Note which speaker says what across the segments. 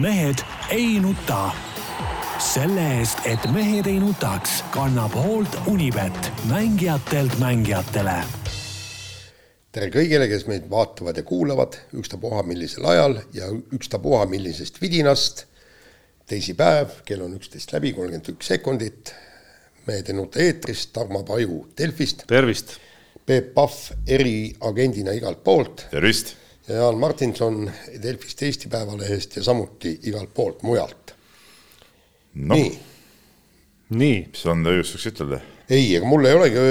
Speaker 1: mehed ei nuta. selle eest, et mehed ei nutaks, kannab hoolt Unibet, mängijatelt mängijatele.
Speaker 2: tere kõigile, kes meid vaatavad ja kuulavad, ükstapuha millisel ajal ja ükstapuha millisest vidinast. teisipäev, kell on üksteist läbi, kolmkümmend üks sekundit. mehed ei nuta eetris, Tarmo Paju Delfist.
Speaker 3: tervist.
Speaker 2: Peep Pahv eriagendina igalt poolt
Speaker 4: tervist
Speaker 2: Jaan Martinson Delfist Eesti Päevalehest ja samuti igalt poolt mujalt
Speaker 4: no,.
Speaker 2: nii.
Speaker 3: nii.
Speaker 4: mis on õigustuseks ütelda?
Speaker 2: ei, ega mul ei olegi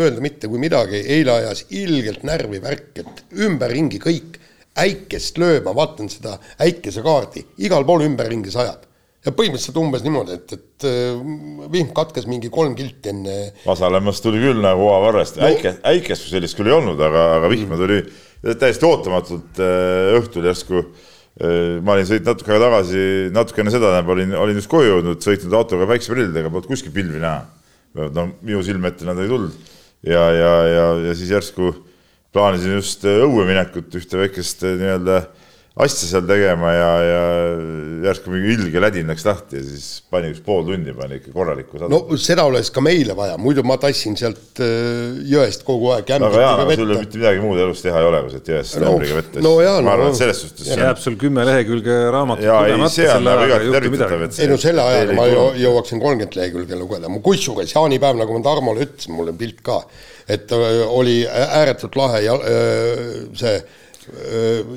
Speaker 2: öelda mitte kui midagi, eile ajas ilgelt närvi värk, et ümberringi kõik äikest lööma, vaatan seda äikesekaardi, igal pool ümberringi sajab ja põhimõtteliselt umbes niimoodi, et, et vihm katkes mingi kolm kilti enne.
Speaker 4: Vasalemmas tuli küll nagu Oavarrest no., äike, äikest kui sellist küll ei olnud, aga, aga vihma tuli täiesti ootamatult õhtul järsku. ma olin sõitnud natuke aega tagasi, natuke enne seda olin, olin just koju jõudnud, sõitnud autoga päikseprillidega, polnud kuskil pilvi näha. no minu silme ette nad ei tulnud ja, ja, ja, ja siis järsku plaanisin just õue minekut, ühte väikest nii-öelda asja seal tegema ja, ja järsku mingi ilge lädin läks lahti ja siis pani üks pool tundi pani ikka korralikku
Speaker 2: sadu. no seda oleks ka meile vaja, muidu ma tassin sealt äh, jõest kogu aeg
Speaker 4: aga jaa, sul mitte midagi muud elus teha ei ole, kui sealt jõest no, ämbriga vett
Speaker 2: no jaa,
Speaker 4: ma arvan
Speaker 2: no,,
Speaker 4: et selles suhtes
Speaker 3: jääb sul kümme lehekülge raamatut
Speaker 4: ei, see on nagu igati tervitatav,
Speaker 2: et ei no selle ajaga ma jõuaksin kolmkümmend lehekülge lugeda, kusjuures jaanipäev, nagu ma Tarmole ütlesin, mul on pilt ka, et äh, oli ääretult lahe ja äh, see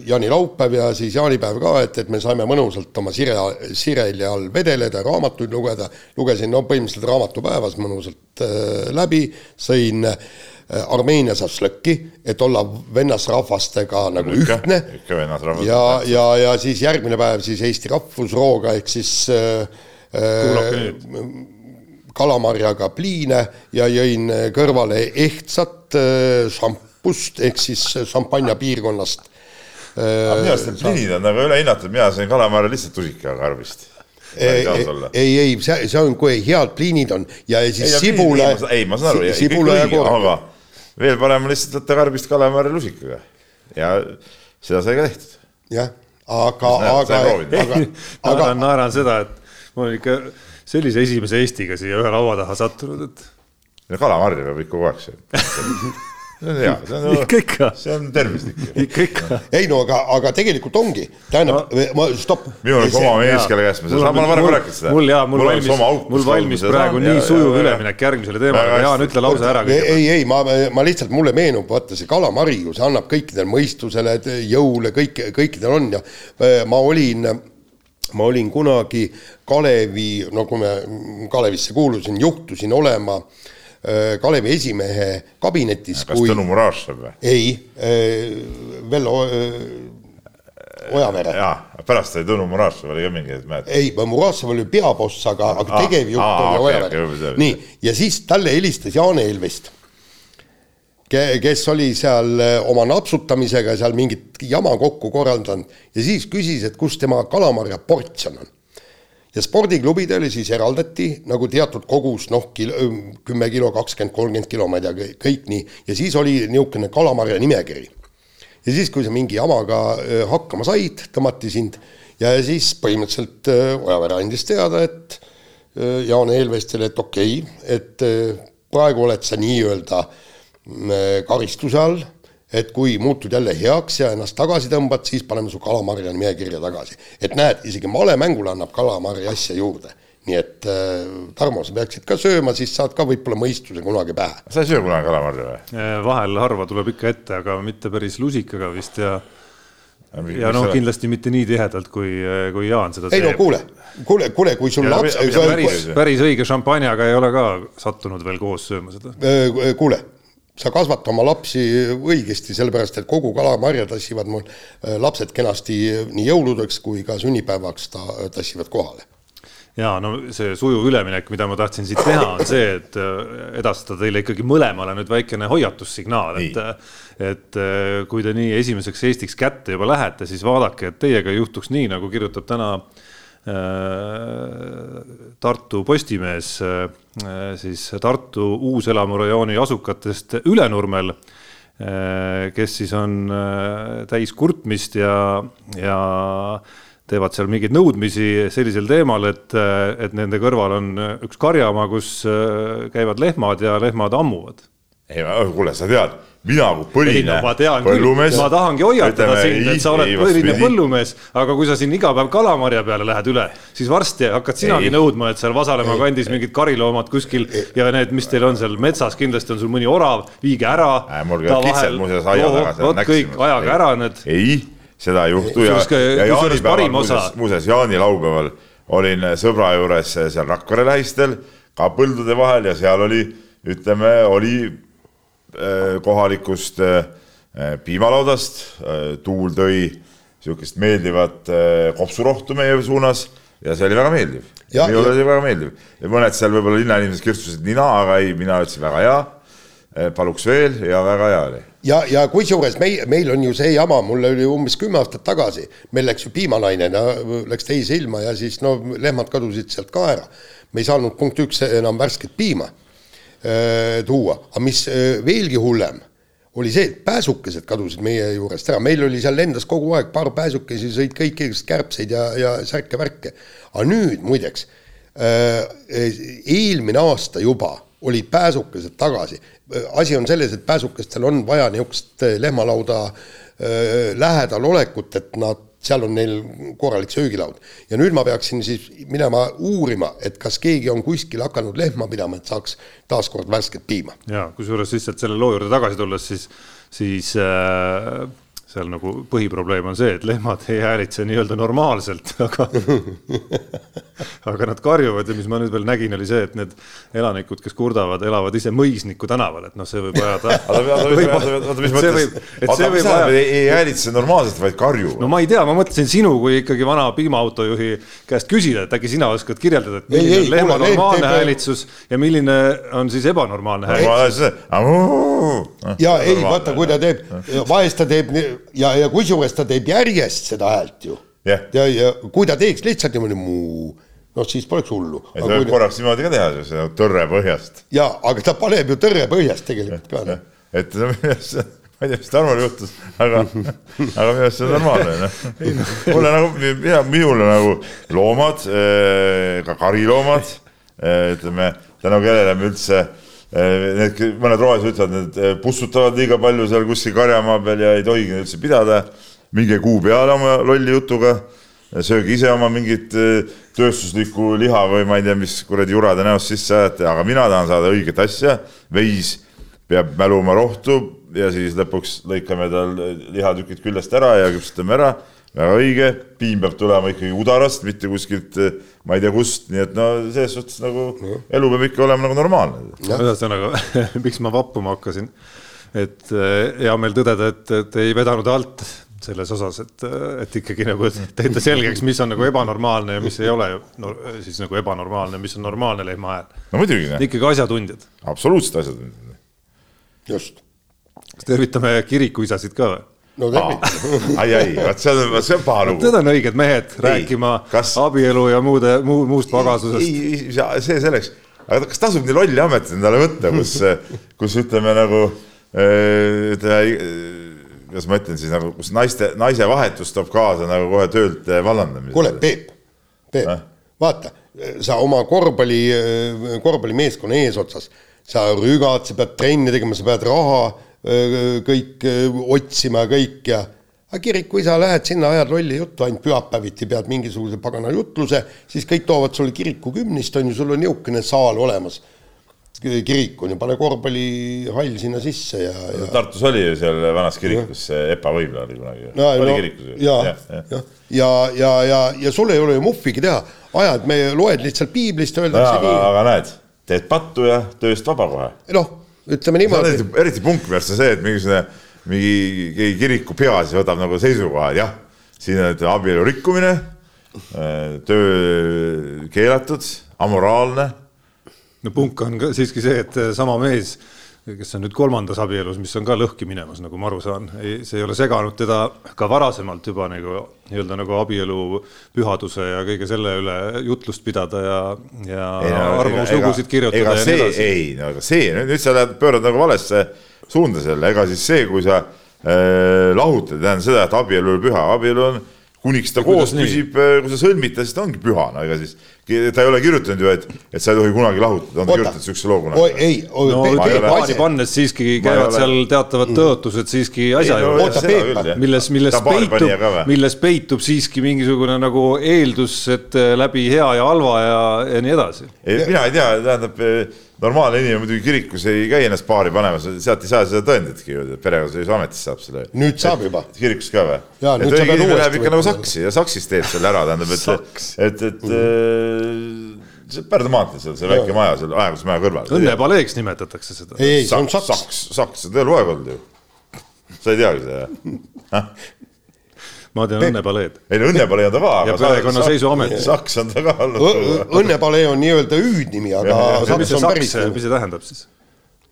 Speaker 2: jaanilaupäev ja siis jaanipäev ka, et, et me saime mõnusalt oma sire, sireli all vedeleda, raamatuid lugeda, lugesin no põhimõtteliselt raamatupäevas mõnusalt äh, läbi, sõin äh, Armeenia šašlõkki, et olla vennasrahvastega nagu ikka, ühtne.
Speaker 4: ikka vennasrahvas.
Speaker 2: ja, ja, ja siis järgmine päev siis Eesti rahvusrooga ehk siis äh, kalamarjaga pliine ja jõin kõrvale ehtsat äh, šamp-, Pust ehk siis šampanja piirkonnast.
Speaker 4: minu arust need pliinid on nagu ülehinnatud, mina sain kalamari lihtsalt tusikaga karbist
Speaker 2: ei, ei, ei, see, see on, kui head pliinid on ja siis ei, sibula.
Speaker 4: ei, ma saan aru, sibula ja koor. aga veel parem on lihtsalt võtta karbist kalamari lusikaga ja seda sai ka tehtud.
Speaker 2: jah, aga, aga,
Speaker 3: aga, aga. naeran seda, et ma olen ikka sellise esimese Eestiga siia ühe laua taha sattunud, et.
Speaker 4: kalamarja peab ikka kogu aeg sööma see on hea, see on,
Speaker 3: ikka, ikka.
Speaker 4: see on tervislik.
Speaker 3: ikka, ikka.
Speaker 2: ei no aga, aga tegelikult ongi, tähendab no., ma stopp.
Speaker 4: minul on oma mees, kelle käest ma seda, ma olen varem rääkinud seda.
Speaker 3: mul jaa, mul valmis, mul valmis praegu nii sujuv üleminek järgmisele teemale, Jaan, ütle lause ära.
Speaker 2: ei, ei, ma, ma lihtsalt, mulle meenub, vaata see kalamari ju, see annab kõikidele mõistusele, jõule, kõik, kõikidel on ja äh, ma olin ma olin kunagi Kalevi, no kui me Kalevisse kuulusin, juhtusin olema Äh, Kalevi esimehe kabinetis.
Speaker 4: kas kui... Tõnu Murašev või?
Speaker 2: ei, äh, Vello äh, Ojavere.
Speaker 4: jaa, pärast oli Tõnu Murašev oli ka mingi, et mäletad.
Speaker 2: ei, Murašev oli peaboss, aga, aga tegevjuht oli Ojavere okay,. nii, ja siis talle helistas Jaan Eelvist, kes oli seal oma napsutamisega seal mingit jama kokku korraldanud ja siis küsis, et kus tema kalamarja portsjon on ja spordiklubidele siis eraldati nagu teatud kogus, noh, kümme kilo, kakskümmend, kolmkümmend kilo, ma ei tea, kõik nii, ja siis oli niisugune kalamarja nimekiri. ja siis, kui sa mingi jamaga hakkama said, tõmmati sind ja siis põhimõtteliselt Ojavere andis teada, et Jaan Eelvestile, et okei okay,, et praegu oled sa nii-öelda karistuse all et kui muutud jälle heaks ja ennast tagasi tõmbad, siis paneme su kalamarja nimekirja tagasi. et näed, isegi malemängule annab kalamarja asja juurde. nii et äh, Tarmo, sa peaksid ka sööma, siis saad ka võib-olla mõistuse kunagi pähe.
Speaker 4: sa ei söö kunagi kalamarja või?
Speaker 3: Äh, vahel harva tuleb ikka ette, aga mitte päris lusikaga vist ja ja noh, kindlasti mitte nii tihedalt, kui, äh, kui Jaan seda
Speaker 2: ei teeb. ei no kuule, kuule, kuule, kui sul laps.
Speaker 3: päris, päris õige šampanjaga ei ole ka sattunud veel koos sööma seda.
Speaker 2: Äh, kuule sa kasvata oma lapsi õigesti, sellepärast et kogu kalamarja tassivad mul äh, lapsed kenasti nii jõuludeks kui ka sünnipäevaks ta tassivad kohale.
Speaker 3: ja no see sujuv üleminek, mida ma tahtsin siit teha, on see, et äh, edastada teile ikkagi mõlemale nüüd väikene hoiatussignaal, et et äh, kui te nii esimeseks Eestiks kätte juba lähete, siis vaadake, et teiega ei juhtuks nii, nagu kirjutab täna äh, Äh, Tartu Postimees äh, siis Tartu Uus-Elamu rajooni asukatest Ülenurmel, äh, kes siis on täis kurtmist ja, ja teevad seal mingeid nõudmisi sellisel teemal, et, et nende kõrval on üks karjamaa, kus käivad lehmad ja lehmad ammuvad.
Speaker 4: Ei, kuule, sa tead mina kui põline
Speaker 3: no, põllumees. ma tahangi hoiatada sind, et sa oled põline põllumees, aga kui sa siin iga päev kalamarja peale lähed üle, siis varsti hakkad sinagi ei. nõudma, et seal Vasalemma kandis mingid kariloomad kuskil ja need, mis teil on seal metsas, kindlasti on sul mõni orav, viige ära. vot kõik, ajaga ära need.
Speaker 4: ei, seda ei juhtu ja, ja jaanipäeval muuseas, muuseas jaanilaupäeval olin sõbra juures seal Rakvere lähistel, ka põldude vahel ja seal oli, ütleme, oli Äh, kohalikust äh, piimalaudast, äh, tuul tõi niisugust meeldivat kopsurohtu meie suunas ja see oli väga meeldiv. minule oli väga meeldiv ja mõned seal võib-olla linnainimesed kirstutasid nina, aga ei, mina ütlesin väga hea. paluks veel ja väga hea oli.
Speaker 2: ja, ja kusjuures meil, meil on ju see jama, mul oli umbes kümme aastat tagasi, meil läks ju piimalaine, läks teise ilma ja siis no lehmad kadusid sealt ka ära. me ei saanud punkt üks enam värsket piima Äh, tuua, aga mis äh, veelgi hullem, oli see, et pääsukesed kadusid meie juurest ära, meil oli seal lendas kogu aeg paar pääsukesi, sõid kõik igast kärbseid ja, ja särke-värke. aga nüüd muideks, äh, eelmine aasta juba olid pääsukesed tagasi. asi on selles, et pääsukestel on vaja niisugust lehmalauda lähedal olekut, et nad seal on neil korralik söögilaud. ja nüüd ma peaksin siis minema uurima, et kas keegi on kuskil hakanud lehma pidama, et saaks taaskord värsket piima.
Speaker 3: ja kusjuures lihtsalt selle loo juurde tagasi tulles, siis, siis äh, seal nagu põhiprobleem on see, et lehmad ei häälitse nii-öelda normaalselt, aga aga nad karjuvad ja mis ma nüüd veel nägin, oli see, et need elanikud, kes kurdavad, elavad ise Mõisniku tänaval, et noh, see võib ajada.
Speaker 4: oota, mis mõttes? oota, mis tähendab, ei häälitse normaalselt, vaid karjuvad?
Speaker 3: no ma ei tea, ma mõtlesin sinu kui ikkagi vana piimaautojuhi käest küsida, et äkki sina oskad kirjeldada, et milline on lehma normaalne häälitsus ja milline on siis ebanormaalne häälitsus.
Speaker 2: ja ei, vaata, kui ta teeb, vahest ta teeb ja, ja kusjuures ta teeb järjest seda häält ju
Speaker 4: yeah..
Speaker 2: ja, ja kui ta teeks lihtsalt niimoodi muu, noh, siis poleks hullu.
Speaker 4: ta võib kui... korraks niimoodi ka teha, see tõrre põhjast.
Speaker 2: ja, aga ta paneb ju tõrre põhjast tegelikult ka. Noh.
Speaker 4: et ma ei tea, mis Tarmol juhtus, aga, aga minu arust see on normaalne, noh. mulle nagu, mina, minule nagu loomad, eh, ka kariloomad, eh, ütleme, tänu kellele me üldse Eh, need mõned rohelised ütlevad, need eh, pussutavad liiga palju seal kuskil karjamaa peal ja ei tohigi neid üldse pidada. minge kuu peale oma lolli jutuga, sööge ise oma mingit eh, tööstuslikku liha või ma ei tea, mis kuradi jura te näost sisse ajate, aga mina tahan saada õiget asja. veis peab mäluma rohtu ja siis lõpuks lõikame tal lihatükid küljest ära ja küpsetame ära väga õige, piim peab tulema ikkagi udarast, mitte kuskilt, ma ei tea kust, nii et no selles suhtes nagu elu peab ikka olema nagu normaalne.
Speaker 3: ühesõnaga, miks ma vappuma hakkasin, et eh, hea meel tõdeda, et, et ei vedanud alt selles osas, et, et ikkagi nagu teete selgeks, mis on nagu ebanormaalne ja mis ei ole no, siis nagu ebanormaalne, mis on normaalne lehmahääl.
Speaker 4: no muidugi.
Speaker 3: ikkagi asjatundjad.
Speaker 4: absoluutselt asjatundjad.
Speaker 2: just.
Speaker 3: kas tervitame kirikuisasid ka või?
Speaker 2: No tervitan
Speaker 4: ai, ai, vot see on, see on paha lugu.
Speaker 3: Need on õiged mehed ei, rääkima kas... abielu ja muude, muu, muust pagasusest.
Speaker 4: see selleks, aga kas tasub nii lolli ametit endale võtta, kus, kus ütleme nagu ütleme, kuidas ma ütlen siis nagu, kus naiste, naise vahetus toob kaasa nagu kohe töölt vallandamise.
Speaker 2: kuule, Peep, Peep äh?, vaata, sa oma korvpalli, korvpallimeeskonna eesotsas, sa rügad, sa pead trenni tegema, sa pead raha kõik otsima ja kõik ja aga kirikuisa, lähed sinna, ajad lolli juttu, ainult pühapäeviti pead mingisuguse pagana jutluse, siis kõik toovad sulle kirikukümnist, on ju, sul on niisugune saal olemas. kirik on ju, pane korvpallihall sinna sisse ja, ja....
Speaker 4: Tartus oli ju seal vanas kirikus see Epa Võibla oli kunagi.
Speaker 2: No, oli no, kirikus ju. ja, ja, ja, ja, ja, ja, ja sul ei ole ju muhvigi teha, ajad, me loed lihtsalt piiblist, öeldakse
Speaker 4: nii. aga näed, teed pattu ja tööst vaba kohe.
Speaker 2: noh ütleme niimoodi.
Speaker 4: eriti punk minu arust on see, et mingisugune mingi keegi kirikupea siis võtab nagu seisukoha, et jah, siin on abielu rikkumine, äh, töö keelatud, amoraalne.
Speaker 3: no punk on ka siiski see, et sama mees kes on nüüd kolmandas abielus, mis on ka lõhki minemas, nagu ma aru saan, ei, see ei ole seganud teda ka varasemalt juba nagu nii-öelda nagu abielu pühaduse ja kõige selle üle jutlust pidada ja, ja no, arvamuslugusid kirjutada
Speaker 4: ega ja nii edasi. ei, no aga see, nüüd sa lähed, pöörad nagu valesse suunda selle, ega siis see, kui sa äh, lahutad, tähendab seda, et abielu on püha, abielu on kuniks ta koos püsib, kui sa sõlmid ta, siis ta ongi püha, no ega siis ta ei ole kirjutanud ju, et, et sa ei tohi kunagi lahutada, on ta kirjutanud siukse loo kunagi?
Speaker 2: ei,
Speaker 3: no paari pannes siiski käivad seal teatavad tõotused siiski asja juures, milles, milles peitub, milles peitub siiski mingisugune nagu eeldus, et läbi hea ja halva ja, ja nii edasi.
Speaker 4: mina ei tea, tähendab normaalne inimene muidugi kirikus ei käi ennast paari panemas, sealt ei saa seda tõenditki ju, perekonnaseisuametist saab selle.
Speaker 2: nüüd saab juba.
Speaker 4: kirikus ka või? et õige inimene läheb ikka nagu saksi ja saksis teeb selle ära, tähendab, et, et, et mm -hmm. see Pärnu maanteel seal, see väike maja seal aeglusmaja kõrval.
Speaker 3: õnnepaleeks nimetatakse seda.
Speaker 2: ei, ei, see on saks.
Speaker 4: saks, saks, see on tõelu aeg olnud ju. sa ei teagi seda, jah?
Speaker 3: ma tean õnnepaleed.
Speaker 4: ei no õnnepalee on ta ka.
Speaker 3: ja perekonnaseisuamet.
Speaker 4: saks on ta ka olnud.
Speaker 2: õnnepalee on nii-öelda hüüdnimi, aga
Speaker 3: saks on päris. mis see tähendab siis?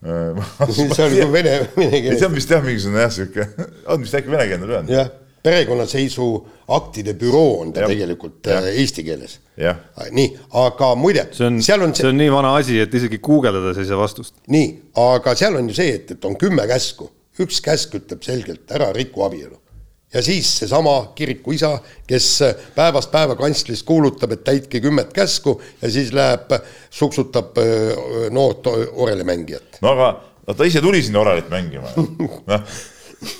Speaker 2: see on nagu vene, vene keeles.
Speaker 4: see on vist jah, mingisugune jah, sihuke, on vist äkki venekeelne lühend.
Speaker 2: jah, perekonnaseisuaktide büroo on ta ja. tegelikult ja. Äh, eesti keeles. nii, aga muide.
Speaker 3: see on, see on, see on nii vana asi, et isegi guugeldades ei saa vastust.
Speaker 2: nii, aga seal on ju see, et, et on kümme käsku, üks käsk ütleb selgelt ära riku abielu ja siis seesama kirikuisa, kes päevast päeva kantslis kuulutab, et täitke kümmet käsku ja siis läheb, suksutab noort orelimängijat.
Speaker 4: no aga no ta ise tuli sinna orelit mängima noh,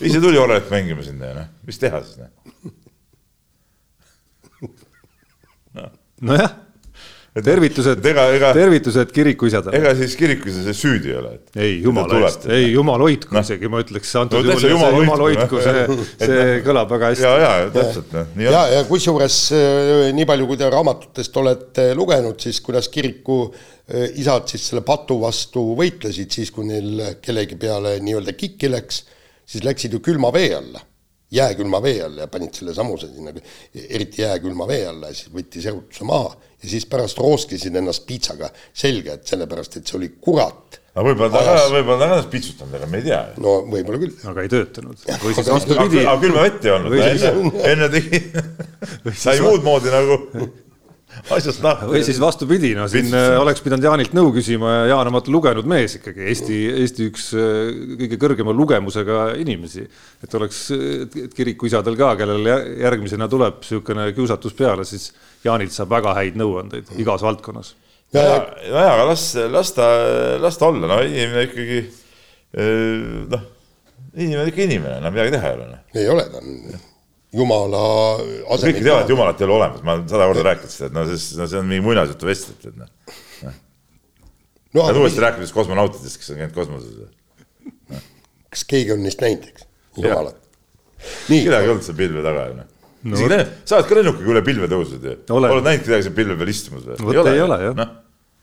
Speaker 4: ise tuli orelit mängima sinna ja noh, mis teha siis noh.
Speaker 3: nojah tervitused, tervitused kirikuisadele.
Speaker 4: ega siis kirikuisa süüdi ei ole?
Speaker 3: ei, jumala eest, ei jumal hoidku no. isegi, ma ütleks antud no, juhul, see jumal, hoidku, see, see no. kõlab väga hästi.
Speaker 4: ja, ja täpselt, noh.
Speaker 2: ja, ja kusjuures äh, nii palju, kui te raamatutest olete lugenud, siis kuidas kiriku äh, isad siis selle patu vastu võitlesid, siis kui neil kellegi peale nii-öelda kikki läks, siis läksid ju külma vee alla jääkülma vee alla ja panid selle samuse sinna, eriti jääkülma vee alla ja siis võttis erutuse maha ja siis pärast rooskisid ennast piitsaga selga, et sellepärast, et see oli kurat.
Speaker 4: no võib-olla ta ka, võib-olla ta ka ennast piitsutanud, ega me ei tea.
Speaker 2: no võib-olla küll.
Speaker 3: aga ei töötanud. või siis vastupidi.
Speaker 4: aga külma vett ei olnud, enne, enne tegi, sai muud moodi nagu asjast nahku.
Speaker 3: või siis vastupidi, no siin Pits. Äh, oleks pidanud Jaanilt nõu küsima ja Jaan on vaata lugenud mees ikkagi, Eesti, Eesti üks äh, kõige kõrgema lugemusega inimesi. et oleks kirikuisadel ka, kellel järgmisena tuleb niisugune kiusatus peale, siis Jaanilt saab väga häid nõuandeid igas valdkonnas.
Speaker 4: ja, ja, ja, aga las, las ta, las ta olla, no inimene ikkagi äh, noh, inimene on ikka inimene, no midagi teha ei ole.
Speaker 2: Noh. ei ole, ta on jumala
Speaker 4: asemel. kõik teavad, et jumalat ei ole olemas, ma olen sada korda rääkinud seda, et no see, no see on mingi muinasjutu vestlus, et noh. No.. no aga uuesti rääkides kosmonautidest, kes on käinud kosmoses.
Speaker 2: No.. kas keegi on neist näinud, eks, jumalat?
Speaker 4: kedagi ei olnud seal pilve taga ju noh. No.. isegi lennuk, sa oled ka lennukiga üle pilve tõusnud ju. oled. Näinud kedagi seal pilve peal istumas või?
Speaker 3: vot ei ole jah. No..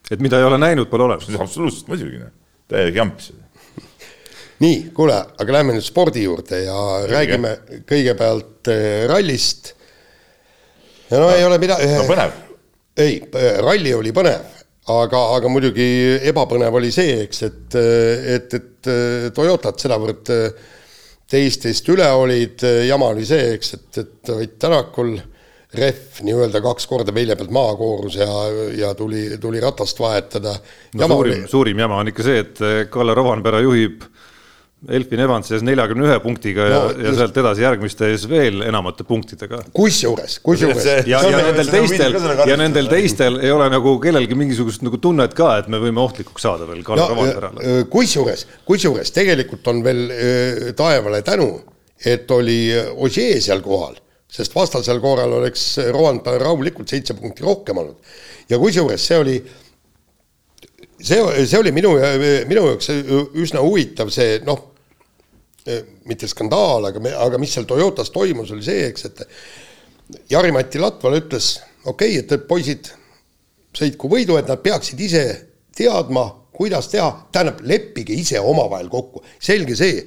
Speaker 3: et mida ei ole näinud, pole olemas.
Speaker 4: absoluutselt muidugi noh, täiega jamps
Speaker 2: nii, kuule, aga lähme nüüd spordi juurde ja Kõige. räägime kõigepealt äh, rallist. ja no, no ei ole midagi.
Speaker 4: no põnev.
Speaker 2: ei, ralli oli põnev, aga, aga muidugi ebapõnev oli see, eks, et, et, et Toyotat sedavõrd teistest üle olid, jama oli see, eks, et, et Ott Tänakul rehv nii-öelda kaks korda velje pealt maha koorus ja, ja tuli, tuli ratast vahetada.
Speaker 3: no suurim oli..., suurim jama on ikka see, et Kalle Rovanpera juhib Elfin Evans ees neljakümne ühe punktiga no, ja, ja sealt edasi järgmiste ees veel enamate punktidega.
Speaker 2: kusjuures, kusjuures.
Speaker 3: ja, ja nendel teistel, ja nendel teistel ei ole nagu kellelgi mingisugust nagu tunnet ka, et me võime ohtlikuks saada veel Kalle no, Rovanperale.
Speaker 2: kusjuures, kusjuures tegelikult on veel äh, taevale tänu, et oli Ožee seal kohal, sest vastasel korral oleks Rovanpera rahulikult seitse punkti rohkem olnud. ja kusjuures see oli see, see oli minu, minu jaoks üsna huvitav, see noh mitte skandaal, aga, aga mis seal Toyotas toimus, oli see, eks, et Jari-Mati Latval ütles, okei okay,, et, poisid sõitku võidu, et nad peaksid ise teadma, kuidas teha, tähendab, leppige ise omavahel kokku, selge see.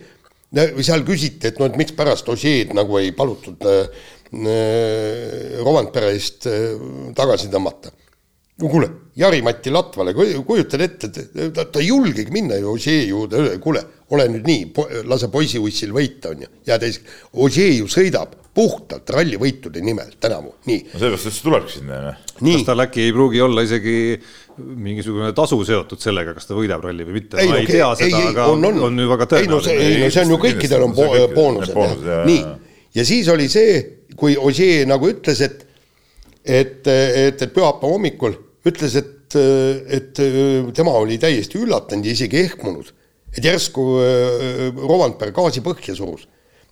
Speaker 2: seal küsiti, et no et mikspärast Ožeed nagu ei palutud äh, äh, Rovanpere eest äh, tagasi tõmmata. No kuule, Jari-Matti Latvale, kujutad ette, et ta, ta ei julgegi minna ju Ožee juurde, kuule, ole nüüd nii po,, lase poisiussil võita, on ju. ja teiseks, Ožee ju sõidab puhtalt rallivõitude nimel tänavu, nii.
Speaker 4: no sellepärast, et see tulebki sinna,
Speaker 3: jah. kas tal äkki ei pruugi olla isegi mingisugune tasu seotud sellega, kas ta võidab ralli või mitte, ma ei tea ei, seda, aga on, on, on ju väga tõenäoline.
Speaker 2: ei no see, ei no see on ju kõikidel on boonused, nii, ja siis oli see kui Ossier nagu ütles, et et, et, et pühapäeva hommikul ütles, et, et tema oli täiesti üllatunud ja isegi ehmunud, et järsku Rovanpera gaasi põhja surus.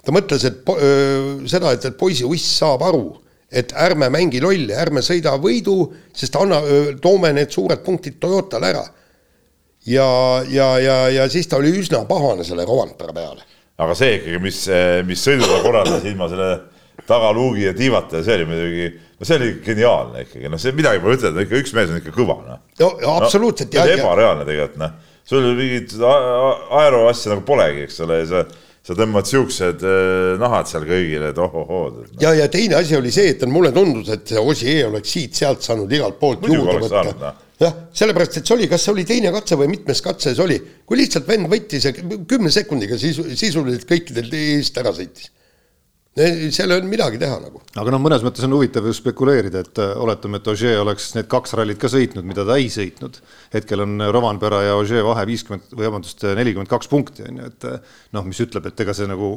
Speaker 2: ta mõtles, et seda, et, et poisiuiss saab aru, et ärme mängi lolli, ärme sõida võidu, sest anna, toome need suured punktid Toyotale ära. ja, ja, ja, ja siis ta oli üsna pahane selle Rovanpera peale.
Speaker 4: aga see ikkagi, mis, mis sõidu ta korraldas ilma selle tagaluugi ja tiivata see oli muidugi no see oli geniaalne ikkagi, noh, see midagi pole ütelda, ikka üks mees on ikka kõva, noh.
Speaker 2: no absoluutselt
Speaker 4: no,. ebareaalne tegelikult, noh. sul mingit aero asja nagu polegi, eks ole, ja sa, sa tõmbad siuksed äh, nahad seal kõigile, et ohohoo no..
Speaker 2: ja, ja teine asi oli see, et mulle tundus, et see Ossier oleks siit-sealt saanud igalt poolt
Speaker 4: juurde võtta no.
Speaker 2: jah, sellepärast, et see oli, kas see oli teine katse või mitmes katse see oli, kui lihtsalt vend võttis ja kümne sekundiga sisu, sisuliselt kõikidelt eest ära sõitis seal ei olnud midagi teha nagu.
Speaker 3: aga noh, mõnes mõttes on huvitav ju spekuleerida, et äh, oletame, et Ogier oleks need kaks rallit ka sõitnud, mida ta ei sõitnud. hetkel on Rovanpera ja Ogier vahe viiskümmend või vabandust, nelikümmend kaks punkti on ju, et äh, noh, mis ütleb, et ega see nagu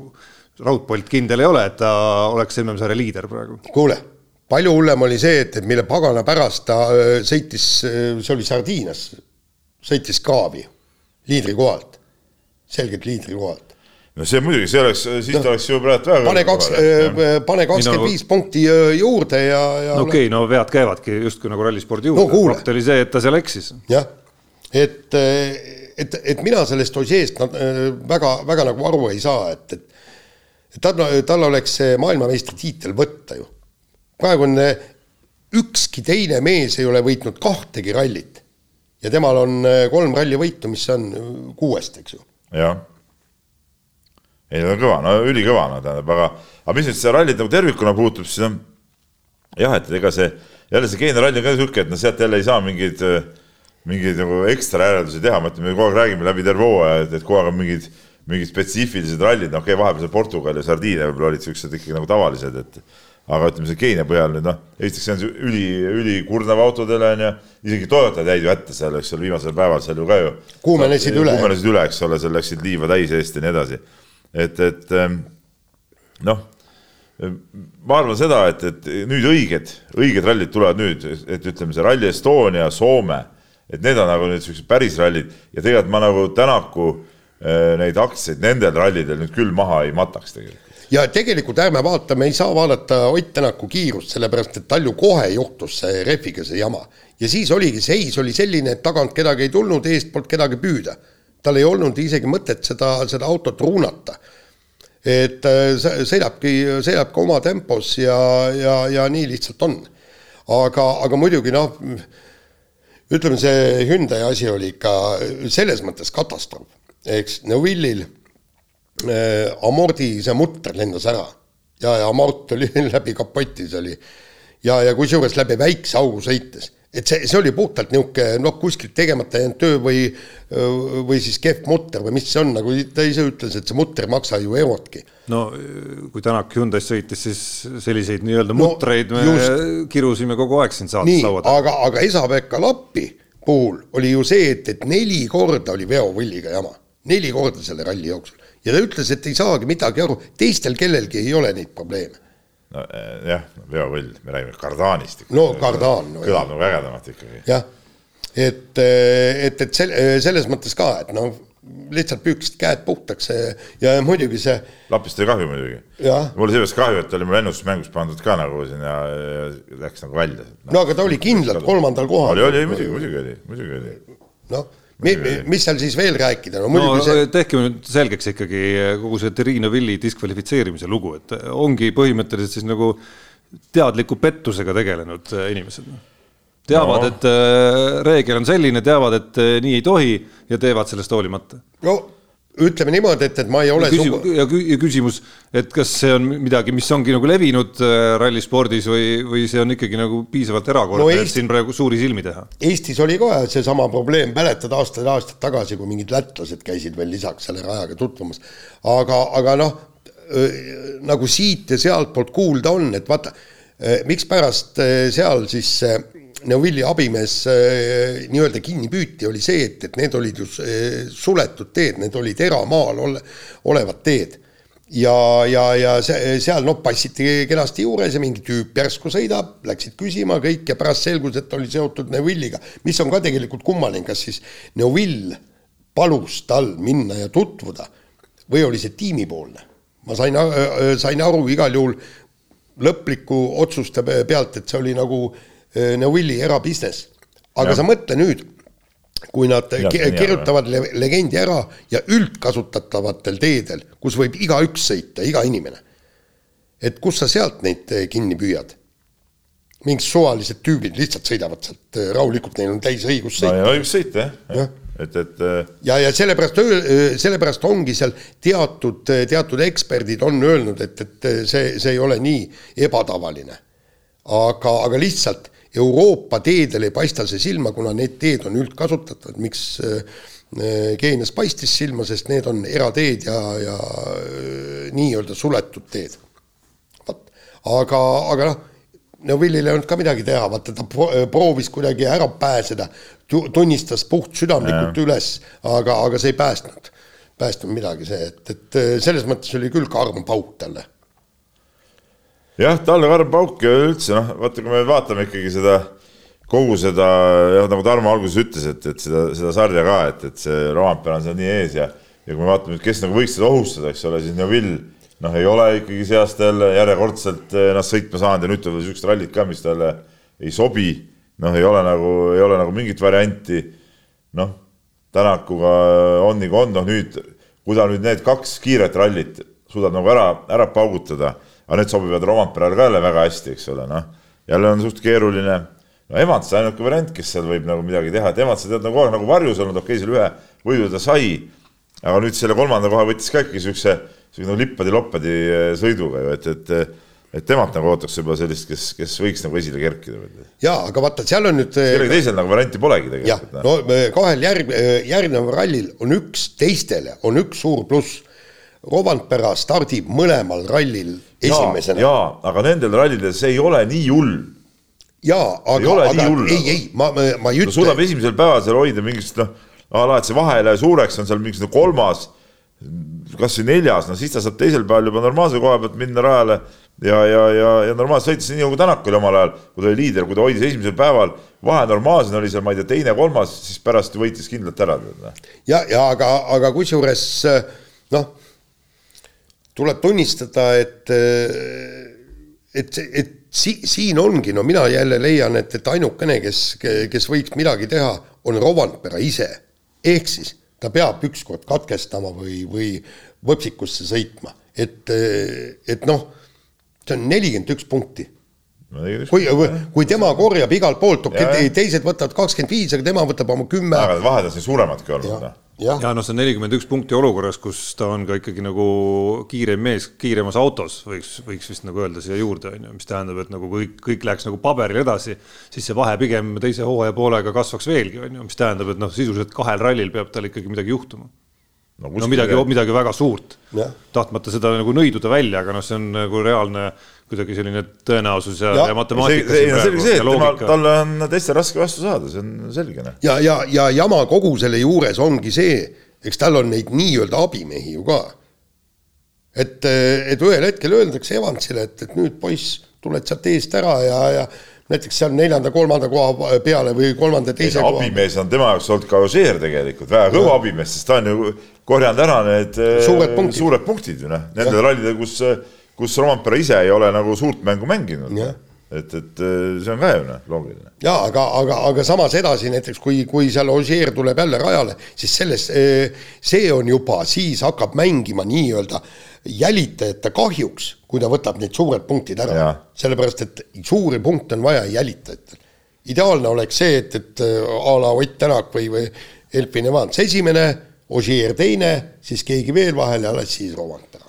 Speaker 3: raudpolt kindel ei ole, et ta oleks MM-sarja liider praegu.
Speaker 2: kuule, palju hullem oli see, et, et mille pagana pärast ta äh, sõitis, see oli Sardiinias, sõitis Kaavi liidri kohalt, selgelt liidri kohalt
Speaker 4: no see muidugi, see oleks, siis no, ta oleks ju praegu väga
Speaker 2: pane kaks, äh, pane kakskümmend viis punkti äh, juurde ja, ja
Speaker 3: no okei okay,, no vead käivadki justkui nagu rallispordi juurde. no,, fakt oli see, et ta seal eksis.
Speaker 2: jah, et, äh, et, et mina sellest Ožeest väga, väga nagu aru ei saa, et, et tal, tal oleks see maailmameistritiitel võtta ju. praegu on ükski teine mees ei ole võitnud kahtegi rallit. Ja temal on kolm rallivõitu, mis on kuuest, eks ju.
Speaker 4: jah ei, ta on kõva, no ülikõva, no tähendab, aga, aga mis nüüd seda rallit nagu tervikuna puutub, siis on jah, et ega see, jälle see Keenia ralli on ka niisugune, et noh, sealt jälle ei saa mingeid, mingeid nagu ekstra järeldusi teha, ma ütlen, me kogu aeg räägime läbi terve hooaja, et, et kogu aeg on mingid, mingid spetsiifilised rallid, noh, okei okay,, vahepeal see Portugal ja Sardiinia võib-olla olid niisugused ikkagi nagu tavalised, et aga ütleme, see Keenia põhjal nüüd noh, esiteks see on üli, ülikurnav autodele on ju, isegi Toyotad jäid ju hätta seal, eks ole, viimasel päeval seal ju ka ju.
Speaker 2: kuumenesid üle.
Speaker 4: kuumenesid üle, eks ole, seal läksid liiva täis eest ja nii edasi et, et ähm, noh, ma arvan seda, et, et nüüd õiged, õiged rallid tulevad nüüd, et ütleme, see Rally Estonia, Soome, et need on nagu nüüd siuksed päris rallid. Ja tegelikult ma nagu Tänaku äh, neid aktsiaid nendel rallidel nüüd küll maha ei mataks tegelikult.
Speaker 2: Ja tegelikult ärme vaata, me ei saa vaadata Ott Tänaku kiirust, sellepärast et tal ju kohe juhtus see rehviga see jama. ja siis oligi, seis oli selline, et tagant kedagi ei tulnud, eestpoolt kedagi püüda tal ei olnud isegi mõtet seda, seda autot ruunata. et äh, sõidabki, sõidabki oma tempos ja, ja, ja nii lihtsalt on. aga, aga muidugi noh, ütleme, see Hyundai asi oli ikka selles mõttes katastroof, eks, Neuvillil äh, amordi see mutter lendas ära ja, ja amort oli läbi kapoti, see oli ja, ja kusjuures läbi väikse augu sõites et see, see oli puhtalt niisugune noh, kuskilt tegemata jäänud töö või või siis kehv mutter või mis see on, nagu ta ise ütles, et see mutter ei maksa ju eurotki.
Speaker 3: no kui Tänak Hyundai's sõitis, siis selliseid nii-öelda no, mutreid me just. kirusime kogu aeg siin saates laua
Speaker 2: taga. aga, aga Esa-Pekka Lappi puhul oli ju see, et, et neli korda oli veovõlliga jama, neli korda selle ralli jooksul ja ta ütles, et ei saagi midagi aru, teistel kellelgi ei ole neid probleeme
Speaker 4: no eh, jah, veovõll, me räägime kardaanist.
Speaker 2: no kardaan
Speaker 4: no,. kõlab nagu ägedamalt ikkagi.
Speaker 2: jah, et, eh, et, et eh, selles mõttes ka, et noh, lihtsalt püüdsid käed puhtaks ja muidugi see.
Speaker 4: Lapist oli kahju muidugi. mul seepärast kahju, et oli mul ennustusmängus pandud ka nagu ja läks nagu välja
Speaker 2: no.. no aga ta oli kindlalt kolmandal kohal.
Speaker 4: oli, oli, muidugi, muidugi oli, muidugi oli.
Speaker 2: noh mis seal siis veel rääkida,
Speaker 3: no muidugi no, see. tehke nüüd selgeks ikkagi kogu see Terrine Villi diskvalifitseerimise lugu, et ongi põhimõtteliselt siis nagu teadliku pettusega tegelenud inimesed. teavad no., et reegel on selline, teavad, et nii ei tohi ja teevad sellest hoolimata.
Speaker 2: no ütleme niimoodi, et, et ma ei ole
Speaker 3: ja, küsimus, ja, küsimus, et kas see on midagi, mis ongi nagu levinud äh, rallispordis või, või see on ikkagi nagu piisavalt erakordne no, et siin praegu suuri silmi teha?
Speaker 2: Eestis oli ka seesama probleem, mäletad aastaid-aastaid tagasi, kui mingid lätlased käisid veel lisaks selle rajaga tutvumas. aga, aga noh, nagu siit ja sealtpoolt kuulda on, et vaata, mikspärast seal siis Neuvilli abimees äh, nii-öelda kinni püüti, oli see, et, et need olid ju äh, suletud teed, need olid eramaal ole, olevad teed. ja, ja, ja seal noh, passiti kenasti juures ja mingi tüüp järsku sõidab, läksid küsima kõik ja pärast selgus, et oli seotud Neuvilliga, mis on ka tegelikult kummaline, kas siis Neuvill palus tal minna ja tutvuda või oli see tiimipoolne. ma sain, sain aru igal juhul lõpliku otsuste pealt, et see oli nagu Neuvilli erabusiness. aga ja. sa mõtle nüüd kui nad ja, kirjutavad le legendi ära ja üldkasutatavatel teedel, kus võib igaüks sõita, iga inimene. et kus sa sealt neid eh, kinni püüad? mingid suvalised tüübid lihtsalt sõidavad sealt eh, rahulikult, neil on täis õigus
Speaker 4: sõita no,. õigus sõita jah ja. ja., et, et.
Speaker 2: Ja, ja sellepärast, sellepärast ongi seal teatud, teatud eksperdid on öelnud, et, et see, see ei ole nii ebatavaline. aga, aga lihtsalt Euroopa teedel ei paista see silma, kuna need teed on üldkasutatavad, miks äh, Keenias paistis silma, sest need on erateed ja, ja äh, nii-öelda suletud teed. vot, aga, aga noh, Neville'il ei olnud ka midagi teha, vaata ta proovis kuidagi ära pääseda, tunnistas puhtsüdamlikult üles, aga, aga see ei päästnud, päästnud midagi see, et, et äh, selles mõttes oli küll karm pauk talle
Speaker 4: jah, talle karm pauk ja üldse noh, vaata, kui me vaatame ikkagi seda kogu seda, jah, nagu Tarmo alguses ütles, et, et seda, seda sarja ka, et, et see Rompera on seal nii ees ja, ja kui me vaatame, kes nagu võiks seda ohustada, eks ole, siis Neville noh, ei ole ikkagi see aasta jälle järjekordselt ennast sõitma saanud ja nüüd tulevad siuksed rallid ka, mis talle ei sobi. noh, ei ole nagu, ei ole nagu mingit varianti. noh, Tänakuga on nagu on, noh nüüd, kui ta nüüd need kaks kiiret rallit suudab nagu ära, ära paugutada aga need sobivad Rompeale ka jälle väga hästi, eks ole, noh. jälle on suht keeruline. no Evans on ainuke variant, kes seal võib nagu midagi teha, et Evans on tead nagu kogu aeg nagu varjus olnud, okei okay,, selle ühe võidu ta sai. aga nüüd selle kolmanda koha võttis ka ikkagi siukse, siukse nagu lippadi-loppadi eh, sõiduga ju, et, et et temalt nagu ootaks juba sellist, kes, kes võiks nagu esile kerkida.
Speaker 2: jaa, aga vaata, seal on nüüd
Speaker 4: eh, kellelgi teisel nagu varianti polegi tegelikult.
Speaker 2: jah, no eh, kahel järg, järgneval rallil on üks teistele, on üks suur pluss Rovanpera stardib mõlemal rallil esimesena.
Speaker 4: jaa, aga nendel rallidel see ei ole nii hull.
Speaker 2: jaa, aga, aga ei, ei, ma, ma ei ütle.
Speaker 4: suudab esimesel päeval seal hoida mingist noh, ala, et see vahe ei lähe suureks, on seal mingisugune kolmas, kas või neljas, no siis ta saab teisel päeval juba normaalse koha pealt minna rajale ja, ja, ja, ja normaalselt sõitis nii nagu Tänak oli omal ajal, kui ta oli liider, kui ta hoidis esimesel päeval vahe normaalsena oli seal, ma ei tea, teine, kolmas, siis pärast võitis kindlalt ära.
Speaker 2: Ja, ja aga, aga kusjuures noh tuleb tunnistada, et, et, et si, siin ongi, no mina jälle leian, et, et ainukene, kes, kes võiks midagi teha, on Rovanpera ise. ehk siis ta peab ükskord katkestama või, või võpsikusse sõitma, et, et noh, see on nelikümmend üks punkti. Kui, kui tema korjab igalt poolt, okei, teised võtavad kakskümmend viis, aga tema võtab oma kümme.
Speaker 4: aga vahed on siin suuremadki olnud, noh
Speaker 3: ja, ja noh, see on nelikümmend üks punkti olukorras, kus ta on ka ikkagi nagu kiirem mees kiiremas autos, võiks, võiks vist nagu öelda siia juurde, on ju, mis tähendab, et nagu kõik, kõik läheks nagu paberil edasi, siis see vahe pigem teise hooaja poolega kasvaks veelgi, on ju, mis tähendab, et noh, sisuliselt kahel rallil peab tal ikkagi midagi juhtuma no, no midagi, midagi väga suurt. tahtmata seda nagu nõiduda välja, aga noh, see on nagu reaalne kuidagi selline tõenäosus ja, ja, ja matemaatika.
Speaker 4: selge see, et tema, talle on teistel raske vastu saada, see on selge. Noh.
Speaker 2: ja, ja, ja jama kogu selle juures ongi see, eks tal on neid nii-öelda abimehi ju ka. et, et ühel hetkel öeldakse Evansile, et, et nüüd poiss, tuled sealt eest ära ja, ja näiteks seal neljanda-kolmanda koha peale või kolmanda teise
Speaker 4: koha. abimees on tema jaoks olnud ka Ožeer tegelikult, väga kõva abimees, sest ta on ju korjanud ära need
Speaker 2: suured punktid,
Speaker 4: suured punktid ju noh, nendel rallidel, kus kus Rompera ise ei ole nagu suurt mängu mänginud. et, et äh, see on ka ju noh, loogiline.
Speaker 2: ja aga, aga, aga samas edasi näiteks kui, kui seal Ogier tuleb jälle rajale, siis selles, äh, see on juba, siis hakkab mängima nii-öelda jälitajate kahjuks, kui ta võtab need suured punktid ära. sellepärast, et suuri punkte on vaja jälitajatel. ideaalne oleks see, et, et äh, a la Ott Tänak või, või Elfin Evans esimene, Ogier teine, siis keegi veel vahel ja alles siis Rompera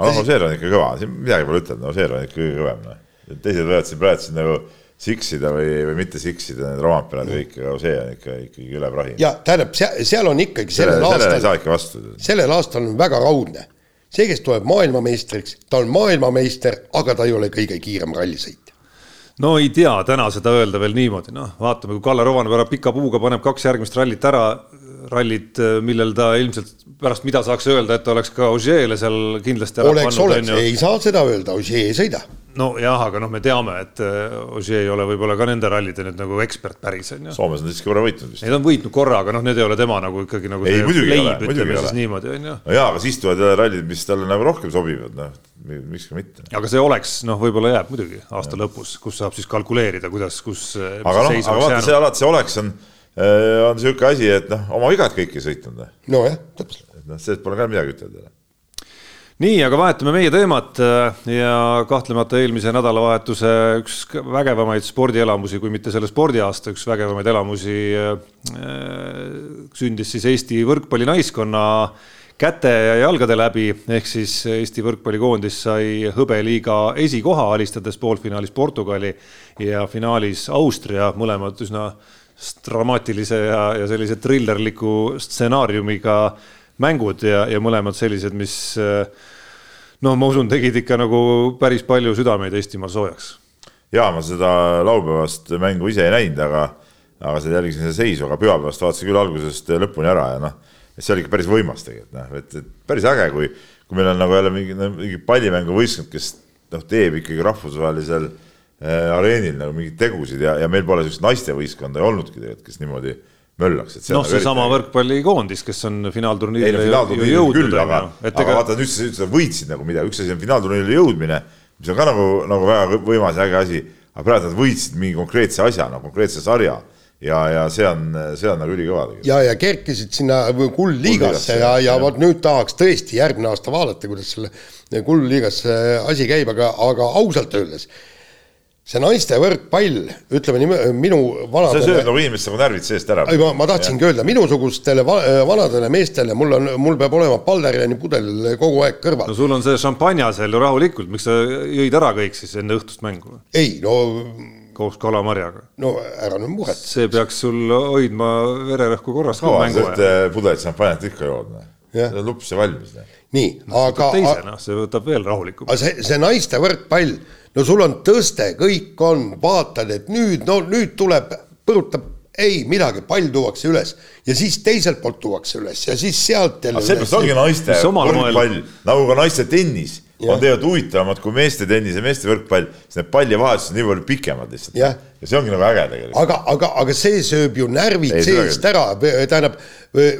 Speaker 4: aga noh, Ožeer on ikka kõva, siin midagi pole ütelda, Ožeer on ikka kõige kõvem, noh. teised võivad siin praegu siin nagu siksida või, või mitte siksida need romapelad ja kõik, aga see on ikka ikkagi üle prahi.
Speaker 2: ja tähendab, seal on ikkagi sellel selle, aastal. sellel aastal on väga raudne. See, kes tuleb maailmameistriks, ta on maailmameister, aga ta ei ole kõige kiirem rallisõitja.
Speaker 3: No ei tea täna seda öelda veel niimoodi, noh, vaatame, kui Kalle Rovanpera pika puuga paneb kaks järgmist rallit ära, rallid, millel ta ilmselt pärast mida saaks öelda, et oleks ka Ožeele seal kindlasti
Speaker 2: ära oleks, pannud. oleks, ei saa seda öelda, Ožee ei sõida
Speaker 3: nojah, aga noh, me teame, et äh, Ožee ei ole võib-olla ka nende rallide nüüd nagu ekspert päris on ju.
Speaker 4: Soomes on siiski korra võitnud vist.
Speaker 3: Neid on võitnud korra, aga noh, need ei ole tema nagu ikkagi nagu.
Speaker 4: ei, muidugi ei ole, muidugi ei ole.
Speaker 3: niimoodi on ju.
Speaker 4: no jaa, aga siis tulevad jälle rallid, mis talle nagu rohkem sobivad, noh, miks ka mitte.
Speaker 3: aga see oleks, noh, võib-olla jääb muidugi aasta ja. lõpus, kus saab siis kalkuleerida, kuidas, kus.
Speaker 4: aga noh, aga vaata, see alati see oleks on, äh, on niisugune asi, et noh, oma vigad kõik ei sõitnud.
Speaker 2: Noh. nojah, täpselt.
Speaker 4: noh, sellest pole ka midagi ütelda
Speaker 3: nii, aga vahetame meie teemat äh, ja kahtlemata eelmise nädalavahetuse üks vägevamaid spordielamusi, kui mitte selle spordiaasta üks vägevamaid elamusi äh, sündis siis Eesti võrkpallinaiskonna käte ja jalgade läbi, ehk siis Eesti võrkpallikoondis sai hõbeliiga esikoha, alistades poolfinaalis Portugali ja finaalis Austria, mõlemad üsna dramaatilise ja, ja sellise trillerliku stsenaariumiga mängud ja, ja mõlemad sellised, mis noh, ma usun, tegid ikka nagu päris palju südameid Eestimaal soojaks.
Speaker 4: ja ma seda laupäevast mängu ise ei näinud, aga, aga seda jälgisin seda seisu, aga pühapäevast vaatasin küll algusest lõpuni ära ja noh, see oli ikka päris võimas tegelikult noh, et, et päris äge, kui, kui meil on nagu jälle mingi, mingi pallimänguvõistkond, kes noh, teeb ikkagi rahvusvahelisel äh, areenil nagu mingeid tegusid ja, ja meil pole sellist naistevõistkonda olnudki tegelikult, kes niimoodi möllaks.
Speaker 3: noh, seesama võrkpallikoondis, kes on finaalturniirile ju jõudnud.
Speaker 4: aga, aga ega... vaata nüüd sa, sa võitsid nagu midagi, üks asi on finaalturniirile jõudmine, mis on ka nagu, nagu väga võimas ja äge asi, aga praegu nad võitsid mingi konkreetse asja, no konkreetse sarja ja, ja see on, see on nagu ülikõva tegelikult.
Speaker 2: ja, ja kerkisid sinna kuldliigasse ja, ja, ja vot nüüd tahaks tõesti järgmine aasta vaadata, kuidas selle kuldliigas asi käib, aga, aga ausalt öeldes see naiste võrkpall, ütleme nii, minu
Speaker 4: vanadele. see sööb nagu inimeste nagu närvid seest ära.
Speaker 2: ei, ma, ma tahtsingi öelda, minusugustele vanadele meestele, mul on, mul peab olema Ballerjani pudel kogu aeg kõrval.
Speaker 3: no sul on see šampanja seal ju rahulikult, miks sa jõid ära kõik siis enne õhtust mängu?
Speaker 2: ei, no.
Speaker 3: Koos kalamarjaga.
Speaker 2: no ära nüüd muret.
Speaker 3: see peaks sul hoidma vererõhku korras.
Speaker 4: kaua sa ühte pudelit šampanjat ikka jood, noh? see on lups ja valmis.
Speaker 2: Noh. nii no,, aga.
Speaker 3: teisena, see võtab veel rahulikumalt.
Speaker 2: aga see, see naiste võrkpall no sul on tõste, kõik on, vaatad, et nüüd, no nüüd tuleb, põrutab, ei midagi, pall tuuakse üles ja siis teiselt poolt tuuakse üles ja siis sealt
Speaker 4: jälle. seepärast ongi naiste võrkpall nagu ka naiste tennis ja. on tegelikult huvitavamad kui meeste tennis ja meeste võrkpall, sest need pallivahetused on nii palju pikemad lihtsalt. ja see ongi nagu äge tegelikult.
Speaker 2: aga, aga, aga see sööb ju närvid ei, seest ära, tähendab,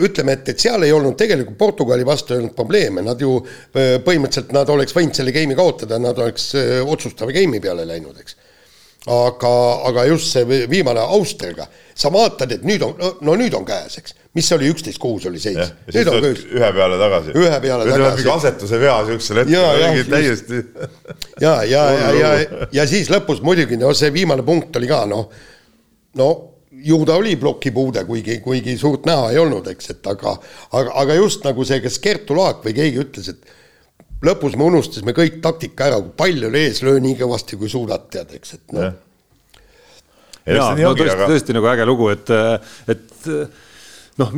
Speaker 2: ütleme, et, et seal ei olnud tegelikult Portugali vastu ei olnud probleeme, nad ju põhimõtteliselt nad oleks võinud selle game'i kaotada, nad oleks otsustava game'i peale läinud, eks. Aga, aga just see viimane Austriaga, sa vaatad, et nüüd on, no nüüd on käes, eks, mis see oli, üksteist kuus oli seis.
Speaker 4: ühe peale tagasi.
Speaker 2: ühe peale
Speaker 4: nüüd tagasi. mingi asetuse vea siuksel hetkel, täiesti.
Speaker 2: ja, ja, ja, ja, ja, ja siis lõpus muidugi, no see viimane punkt oli ka noh, no ju ta oli plokipuude, kuigi, kuigi suurt näha ei olnud, eks, et aga, aga, aga just nagu see, kas Kertu Laak või keegi ütles, et lõpus me unustasime kõik taktika ära, kui pall oli ees, löö nii kõvasti, kui suudad, tead, eks, et noh.
Speaker 3: jaa, no tõesti tõesti nagu äge lugu, et, et noh,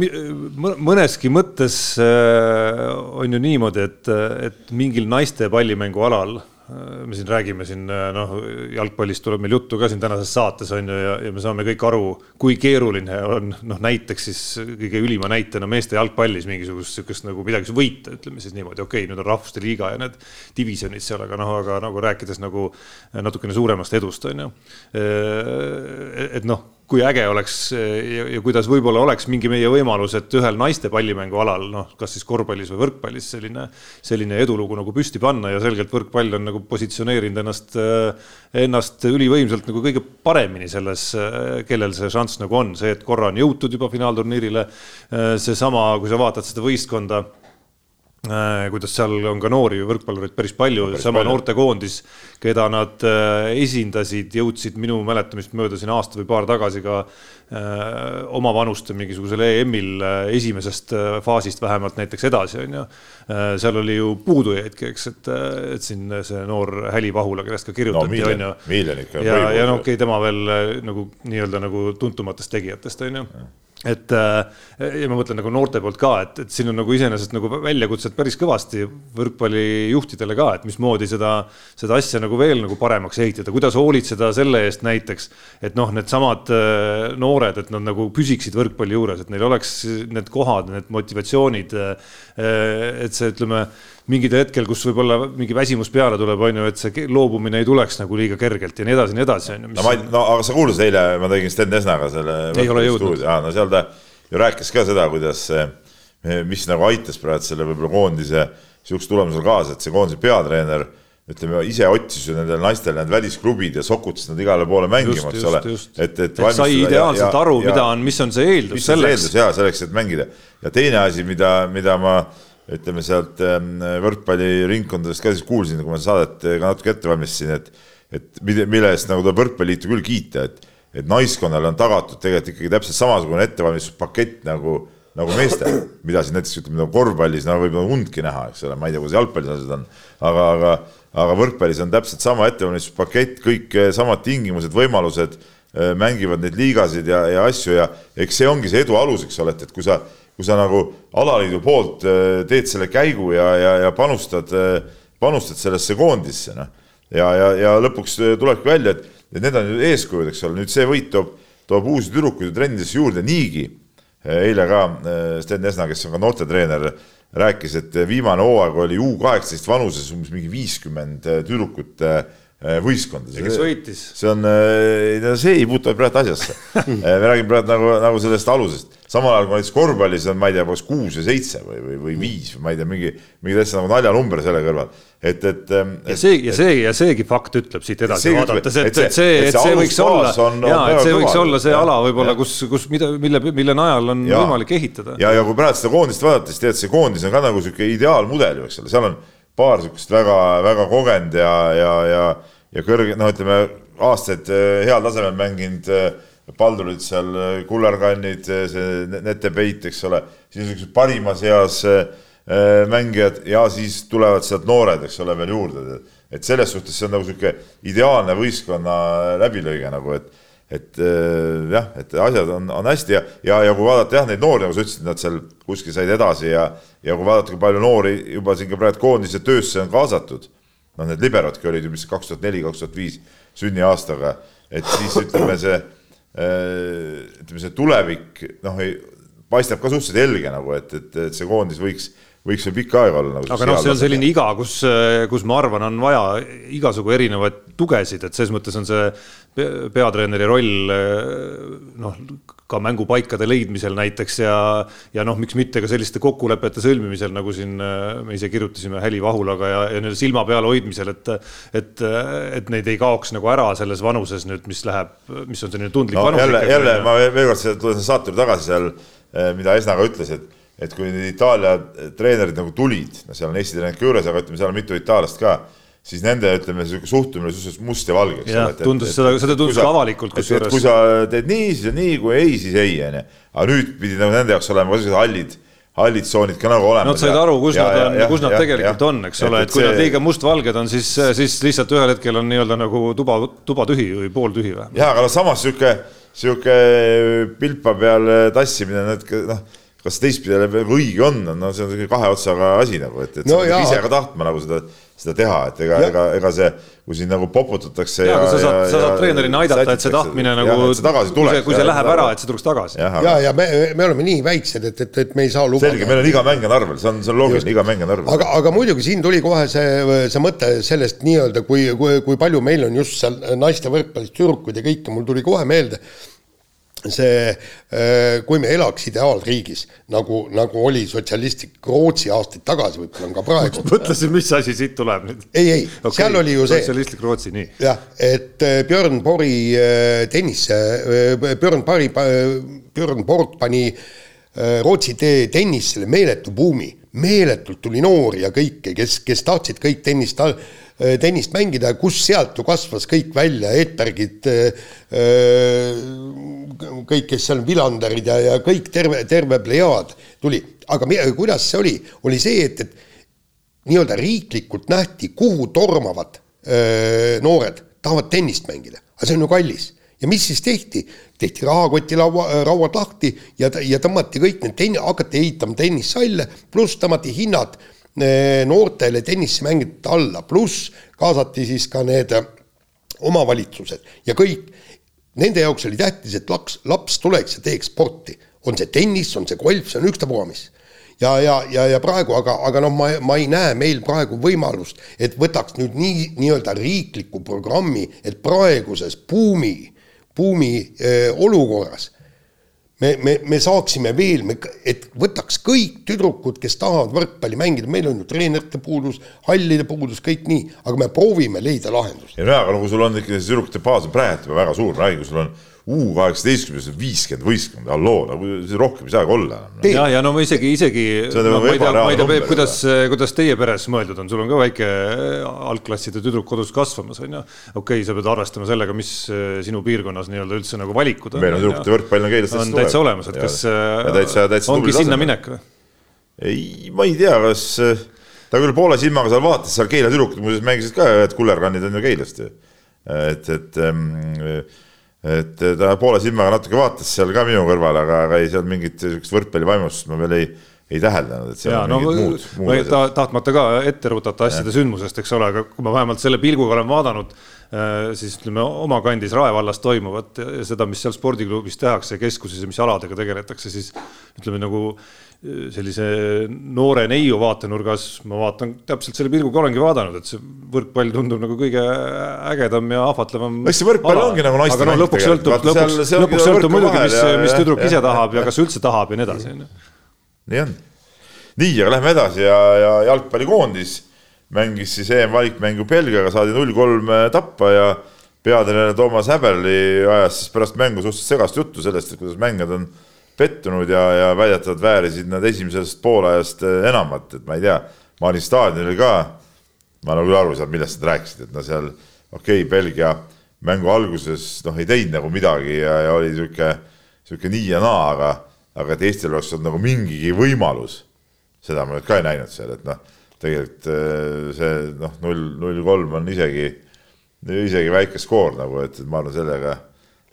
Speaker 3: mõneski mõttes äh, on ju niimoodi, et, et mingil naiste pallimängualal Äh, me siin räägime siin äh, noh, jalgpallist tuleb meil juttu ka siin tänases saates on ju ja, ja me saame kõik aru, kui keeruline on noh, näiteks siis kõige ülima näitena meeste jalgpallis mingisugust sihukest nagu midagi võita, ütleme siis niimoodi, okei okay,, nüüd on rahvuste liiga ja need divisjonid seal, aga noh, aga nagu rääkides nagu natukene suuremast edust on ju. Et noh kui äge oleks ja, ja kuidas võib-olla oleks mingi meie võimalus, et ühel naiste pallimängu alal, noh, kas siis korvpallis või võrkpallis selline, selline edulugu nagu püsti panna ja selgelt võrkpall on nagu positsioneerinud ennast, ennast ülivõimsalt nagu kõige paremini selles, kellel see šanss nagu on, see, et korra on jõutud juba finaalturniirile, seesama, kui sa vaatad seda võistkonda kuidas seal on ka noori võrkpallureid päris palju, sama noortekoondis, keda nad äh, esindasid, jõudsid minu mäletamist mööda siin aasta või paar tagasi ka äh, oma vanuste mingisugusel EM-il esimesest faasist vähemalt näiteks edasi, on ju. seal oli ju puudujaidki, eks, et, et siin see noor Häli Pahula, kellest ka kirjutati, on ju. ja, ja noh, okei okay,, tema veel nagu nii-öelda nagu tuntumatest tegijatest, on ju et äh, ja ma mõtlen nagu noorte poolt ka, et, et siin on nagu iseenesest nagu väljakutset päris kõvasti võrkpallijuhtidele ka, et mismoodi seda, seda asja nagu veel nagu paremaks ehitada, kuidas hoolitseda selle eest näiteks, et noh, needsamad äh, noored, et nad nagu püsiksid võrkpalli juures, et neil oleks need kohad, need motivatsioonid. Äh, et see, ütleme mingil hetkel, kus võib-olla mingi väsimus peale tuleb, on ju, et see loobumine ei tuleks nagu liiga kergelt ja nii edasi, nii edasi, on ju.
Speaker 4: no ma ei, no aga sa kuulasid eile, ma tegin Sten Desnaga selle.
Speaker 3: ei ole jõudnud.
Speaker 4: no seal ta ju rääkis ka seda, kuidas, mis nagu aitas praegu selle võib-olla koondise sihukese tulemusele kaasa, et see koondise peatreener ütleme, ise otsis ju nendele naistele need välisklubid ja sokutas nad igale poole mängima, eks ole.
Speaker 3: et, et, et sai ideaalselt ja, aru, mida on, mis on see eeldus selleks.
Speaker 4: ja selleks, et mängida ja teine asi, mida, mida ma ütleme sealt ähm, võrkpalliringkondadest ka siis kuulsin, kui ma saadet ka natuke ette valmistasin, et et mille eest nagu tuleb võrkpalliliitu küll kiita, et et naiskonnale on tagatud tegelikult ikkagi täpselt samasugune ettevalmistuspakett nagu, nagu meestel, mida siin näiteks ütleme nagu korvpallis no võib nagu undki näha, eks ole, ma ei tea, kuidas jalgpallis asjad on, aga, aga aga võrkpallis on täpselt sama ettevalmistuspakett, kõik eh, samad tingimused, võimalused, eh, mängivad neid liigasid ja, ja asju ja eks see ongi see edu alus, eks ole, et, et kui sa kui sa nagu alaliidu poolt äh, teed selle käigu ja, ja, ja panustad, äh, panustad sellesse koondisse, noh. ja, ja, ja lõpuks äh, tulebki välja, et, et need on ju eeskujud, eks ole, nüüd see võit toob, toob uusi tüdrukuid trennidesse juurde niigi. eile ka Sten Esna, kes on ka noortetreener, rääkis, et viimane hooaeg oli U kaheksateist vanuses umbes mingi viiskümmend tüdrukut võistkonda.
Speaker 3: ja kes võitis?
Speaker 4: see on, see ei puutu praegu asjasse me räägime praegu nagu, nagu sellest alusest samal ajal kui näiteks korvpallis on, ma ei tea, kas kuus või seitse või, või, või viis või ma ei tea, mingi, mingi täitsa nagu naljanumber selle kõrval. et, et.
Speaker 3: ja see, ja see, ja seegi fakt ütleb siit edasi vaadates, et, et see, et see võiks olla, ja et see võiks olla see ja, ala võib-olla, kus, kus mida, mille, mille najal on ja, võimalik ehitada.
Speaker 4: ja, ja kui praegu seda koondist vaadata, siis tead, see koondis on ka nagu sihuke ideaalmudel eks ole, seal on paar sihukest väga, väga kogenud ja, ja, ja, ja kõrge, noh, ütleme aastaid eh, heal tasemel mänginud eh, paldurid seal, äh, kullerkannid, äh, see netepeit, eks ole, siis niisugused parimas eas äh, mängijad ja siis tulevad sealt noored, eks ole, veel juurde. et selles suhtes see on nagu niisugune ideaalne võistkonna läbilõige nagu, et et jah, et asjad on, on hästi ja, ja, ja kui vaadata jah, neid noori, nagu sa ütlesid, nad seal kuskil said edasi ja ja kui vaadata, kui palju noori juba siin ka praegu koondise töösse on kaasatud, noh, need liberadki olid ju, mis kaks tuhat neli, kaks tuhat viis sünniaastaga, et siis ütleme, see Äh, ütleme, see tulevik noh, paistab ka suhteliselt helge nagu, et, et, et see koondis võiks, võiks veel pikka aega olla nagu.
Speaker 3: aga noh, see on selline iga, kus, kus ma arvan, on vaja igasugu erinevaid tugesid, et selles mõttes on see peatreeneri roll noh, ka mängupaikade leidmisel näiteks ja, ja noh, miks mitte ka selliste kokkulepete sõlmimisel, nagu siin äh, me ise kirjutasime Häli Vahulaga ja, ja nii-öelda silma peal hoidmisel, et, et, et neid ei kaoks nagu ära selles vanuses nüüd, mis läheb, mis on selline tundlik
Speaker 4: no, vanus. jälle, jälle ma veel kord tulen saate juurde tagasi seal, mida Esna ka ütles, et, et kui need Itaalia treenerid nagu tulid, no seal on Eesti treenerid ka juures, aga ütleme, seal on mitu itaallast ka siis nende, ütleme, sihuke suhtumine suhteliselt must ja valge,
Speaker 3: ole. tundus seda, seda tundus ka avalikult
Speaker 4: kusjuures. kui sa teed nii, siis on nii, kui ei, siis ei, onju. aga nüüd pidid nagu nende jaoks olema ka sellised hallid, hallid tsoonid ka nagu olemas.
Speaker 3: Nad said aru, kus ja, nad on, kus nad ja, tegelikult ja, on, eks ole, et kui see... nad liiga mustvalged on, siis, siis lihtsalt ühel hetkel on nii-öelda nagu tuba, tuba tühi või pooltühi või.
Speaker 4: ja, aga noh, samas sihuke, sihuke pilpa peal tassimine, need noh kas teistpidi õige on, no see on kahe otsaga asi nagu, et, et no, sa pead ise ka tahtma nagu seda seda teha, et ega, ega, ega see, kui siin nagu poputatakse.
Speaker 3: ja, ja, sa saad, sa saad treenerina aidata, et see tahtmine nagu, kui see, kui see läheb ära, et see tuleks tagasi.
Speaker 2: ja, ja, ja me, me oleme nii väiksed, et, et, et me ei saa lubada.
Speaker 4: selge, meil on iga mäng on arvel, see on, see on loogiline, iga mäng on arvel.
Speaker 2: aga, aga muidugi siin tuli kohe see, see mõte sellest nii-öelda, kui, kui, kui palju meil on just seal naiste võrkpallis tüdrukuid ja kõike, mul tuli kohe meelde see, äh, kui me elaks ideaalriigis, nagu, nagu oli sotsialistlik Rootsi aastaid tagasi, võib-olla on ka praegu.
Speaker 3: mõtlesin, mis asi siit tuleb nüüd.
Speaker 2: ei, ei okay., seal oli ju see.
Speaker 3: sotsialistlik Rootsi, nii.
Speaker 2: jah, et äh, Björn Borgi äh, tennise, Björn Borgi, Björn Borg pani Rootsi tennisele meeletu buumi, meeletult tuli noori ja kõike, kes, kes tahtsid kõik tennist tennist mängida, kus sealt ju kasvas kõik välja, Edbergid, kõik, kes seal Vilanderid ja, ja kõik terve, terve plejaad tuli, aga kuidas see oli, oli see, et, et nii-öelda riiklikult nähti, kuhu tormavad öö, noored tahavad tennist mängida, aga see on ju kallis. Ja mis siis tehti? tehti rahakotilaua, rauad lahti ja, ja tõmmati kõik need tenni-, hakati ehitama tennissalle, pluss tõmmati hinnad noortele tennisemängijate alla, pluss kaasati siis ka need omavalitsused ja kõik. Nende jaoks oli tähtis, et laps, laps tuleks ja teeks sporti. on see tennis, on see golf, see on ükstapuha mis ja, ja, ja, ja praegu, aga, aga noh, ma, ma ei näe meil praegu võimalust, et võtaks nüüd nii, nii-öelda riikliku programmi, et praeguses buumi, buumi äh, olukorras me, me, me saaksime veel, me, et võtaks kõik tüdrukud, kes tahavad võrkpalli mängida, meil on ju treenerite puudus, hallide puudus, kõik nii, aga me proovime leida lahendust.
Speaker 4: ja nojah, aga no kui sul on ikkagi see tüdrukute baas on praegu juba väga suur, kui sul on U kaheksateistkümnes on viiskümmend võistkonda, halloo, nagu rohkem ei saagi olla
Speaker 3: enam no.. ja, ja no ma isegi, isegi, no, ma ei tea, ma ei tea, Peep, kuidas, kuidas teie peres mõeldud on, sul on ka väike äh, algklasside tüdruk kodus kasvamas, on ju. okei okay,, sa pead arvestama sellega, mis äh, sinu piirkonnas nii-öelda üldse nagu valikud
Speaker 4: on. meil on tüdrukute võrkpall on Keilas
Speaker 3: on täitsa olemas, et kas äh, ongi sinna minek või?
Speaker 4: ei, ma ei tea, kas ta küll poole silmaga seal vaatas, seal Keila tüdrukud muuseas mängisid ka, et kullerkannid on ju Keilast ju. et, et ähm, et ta poole silmaga natuke vaatas seal ka minu kõrval, aga, aga ei seal mingit sihukest võrkpallivaimustust ma veel ei, ei täheldanud, et seal ja, on no, mingid muud,
Speaker 3: muud asjad. Ta, tahtmata ka ette rutata asjade ja. sündmusest, eks ole, aga kui ma vähemalt selle pilguga olen vaadanud, äh, siis ütleme oma kandis Rae vallas toimuvat ja seda, mis seal spordiklubis tehakse, keskuses ja mis aladega tegeletakse, siis ütleme nagu sellise noore neiu vaatenurgas ma vaatan täpselt selle pilguga olengi vaadanud, et see võrkpall tundub nagu kõige ägedam ja ahvatlevam.
Speaker 4: eks see võrkpall ala. ongi nagu naiste
Speaker 3: mäng no, lõpuks sõltub, lõpuks, lõpuks sõltub muidugi, mis, mis tüdruk ja, ise ja, tahab ja, ja kas üldse tahab ja nii edasi, on ju.
Speaker 4: nii on. nii, aga lähme edasi ja, ja jalgpallikoondis mängis siis EM-valikmängu Belgiaga, saadi null kolm tappa ja peatreener Toomas Häberli ajas siis pärast mängu suhteliselt segast juttu sellest, et kuidas mängijad on pettunud ja, ja väidetavalt väärisid nad esimesest poolajast eh, enamat, et ma ei tea, ma olin staadionil ka, ma nagu aru ei saanud, millest nad rääkisid, et no seal okei okay,, Belgia mängu alguses noh, ei teinud nagu midagi ja, ja oli sihuke, sihuke nii ja naa, aga, aga et Eestil oleks olnud nagu mingigi võimalus, seda ma nüüd ka ei näinud seal, et noh, tegelikult eh, see noh, null, null kolm on isegi, isegi väike skoor nagu, et, et ma arvan sellega,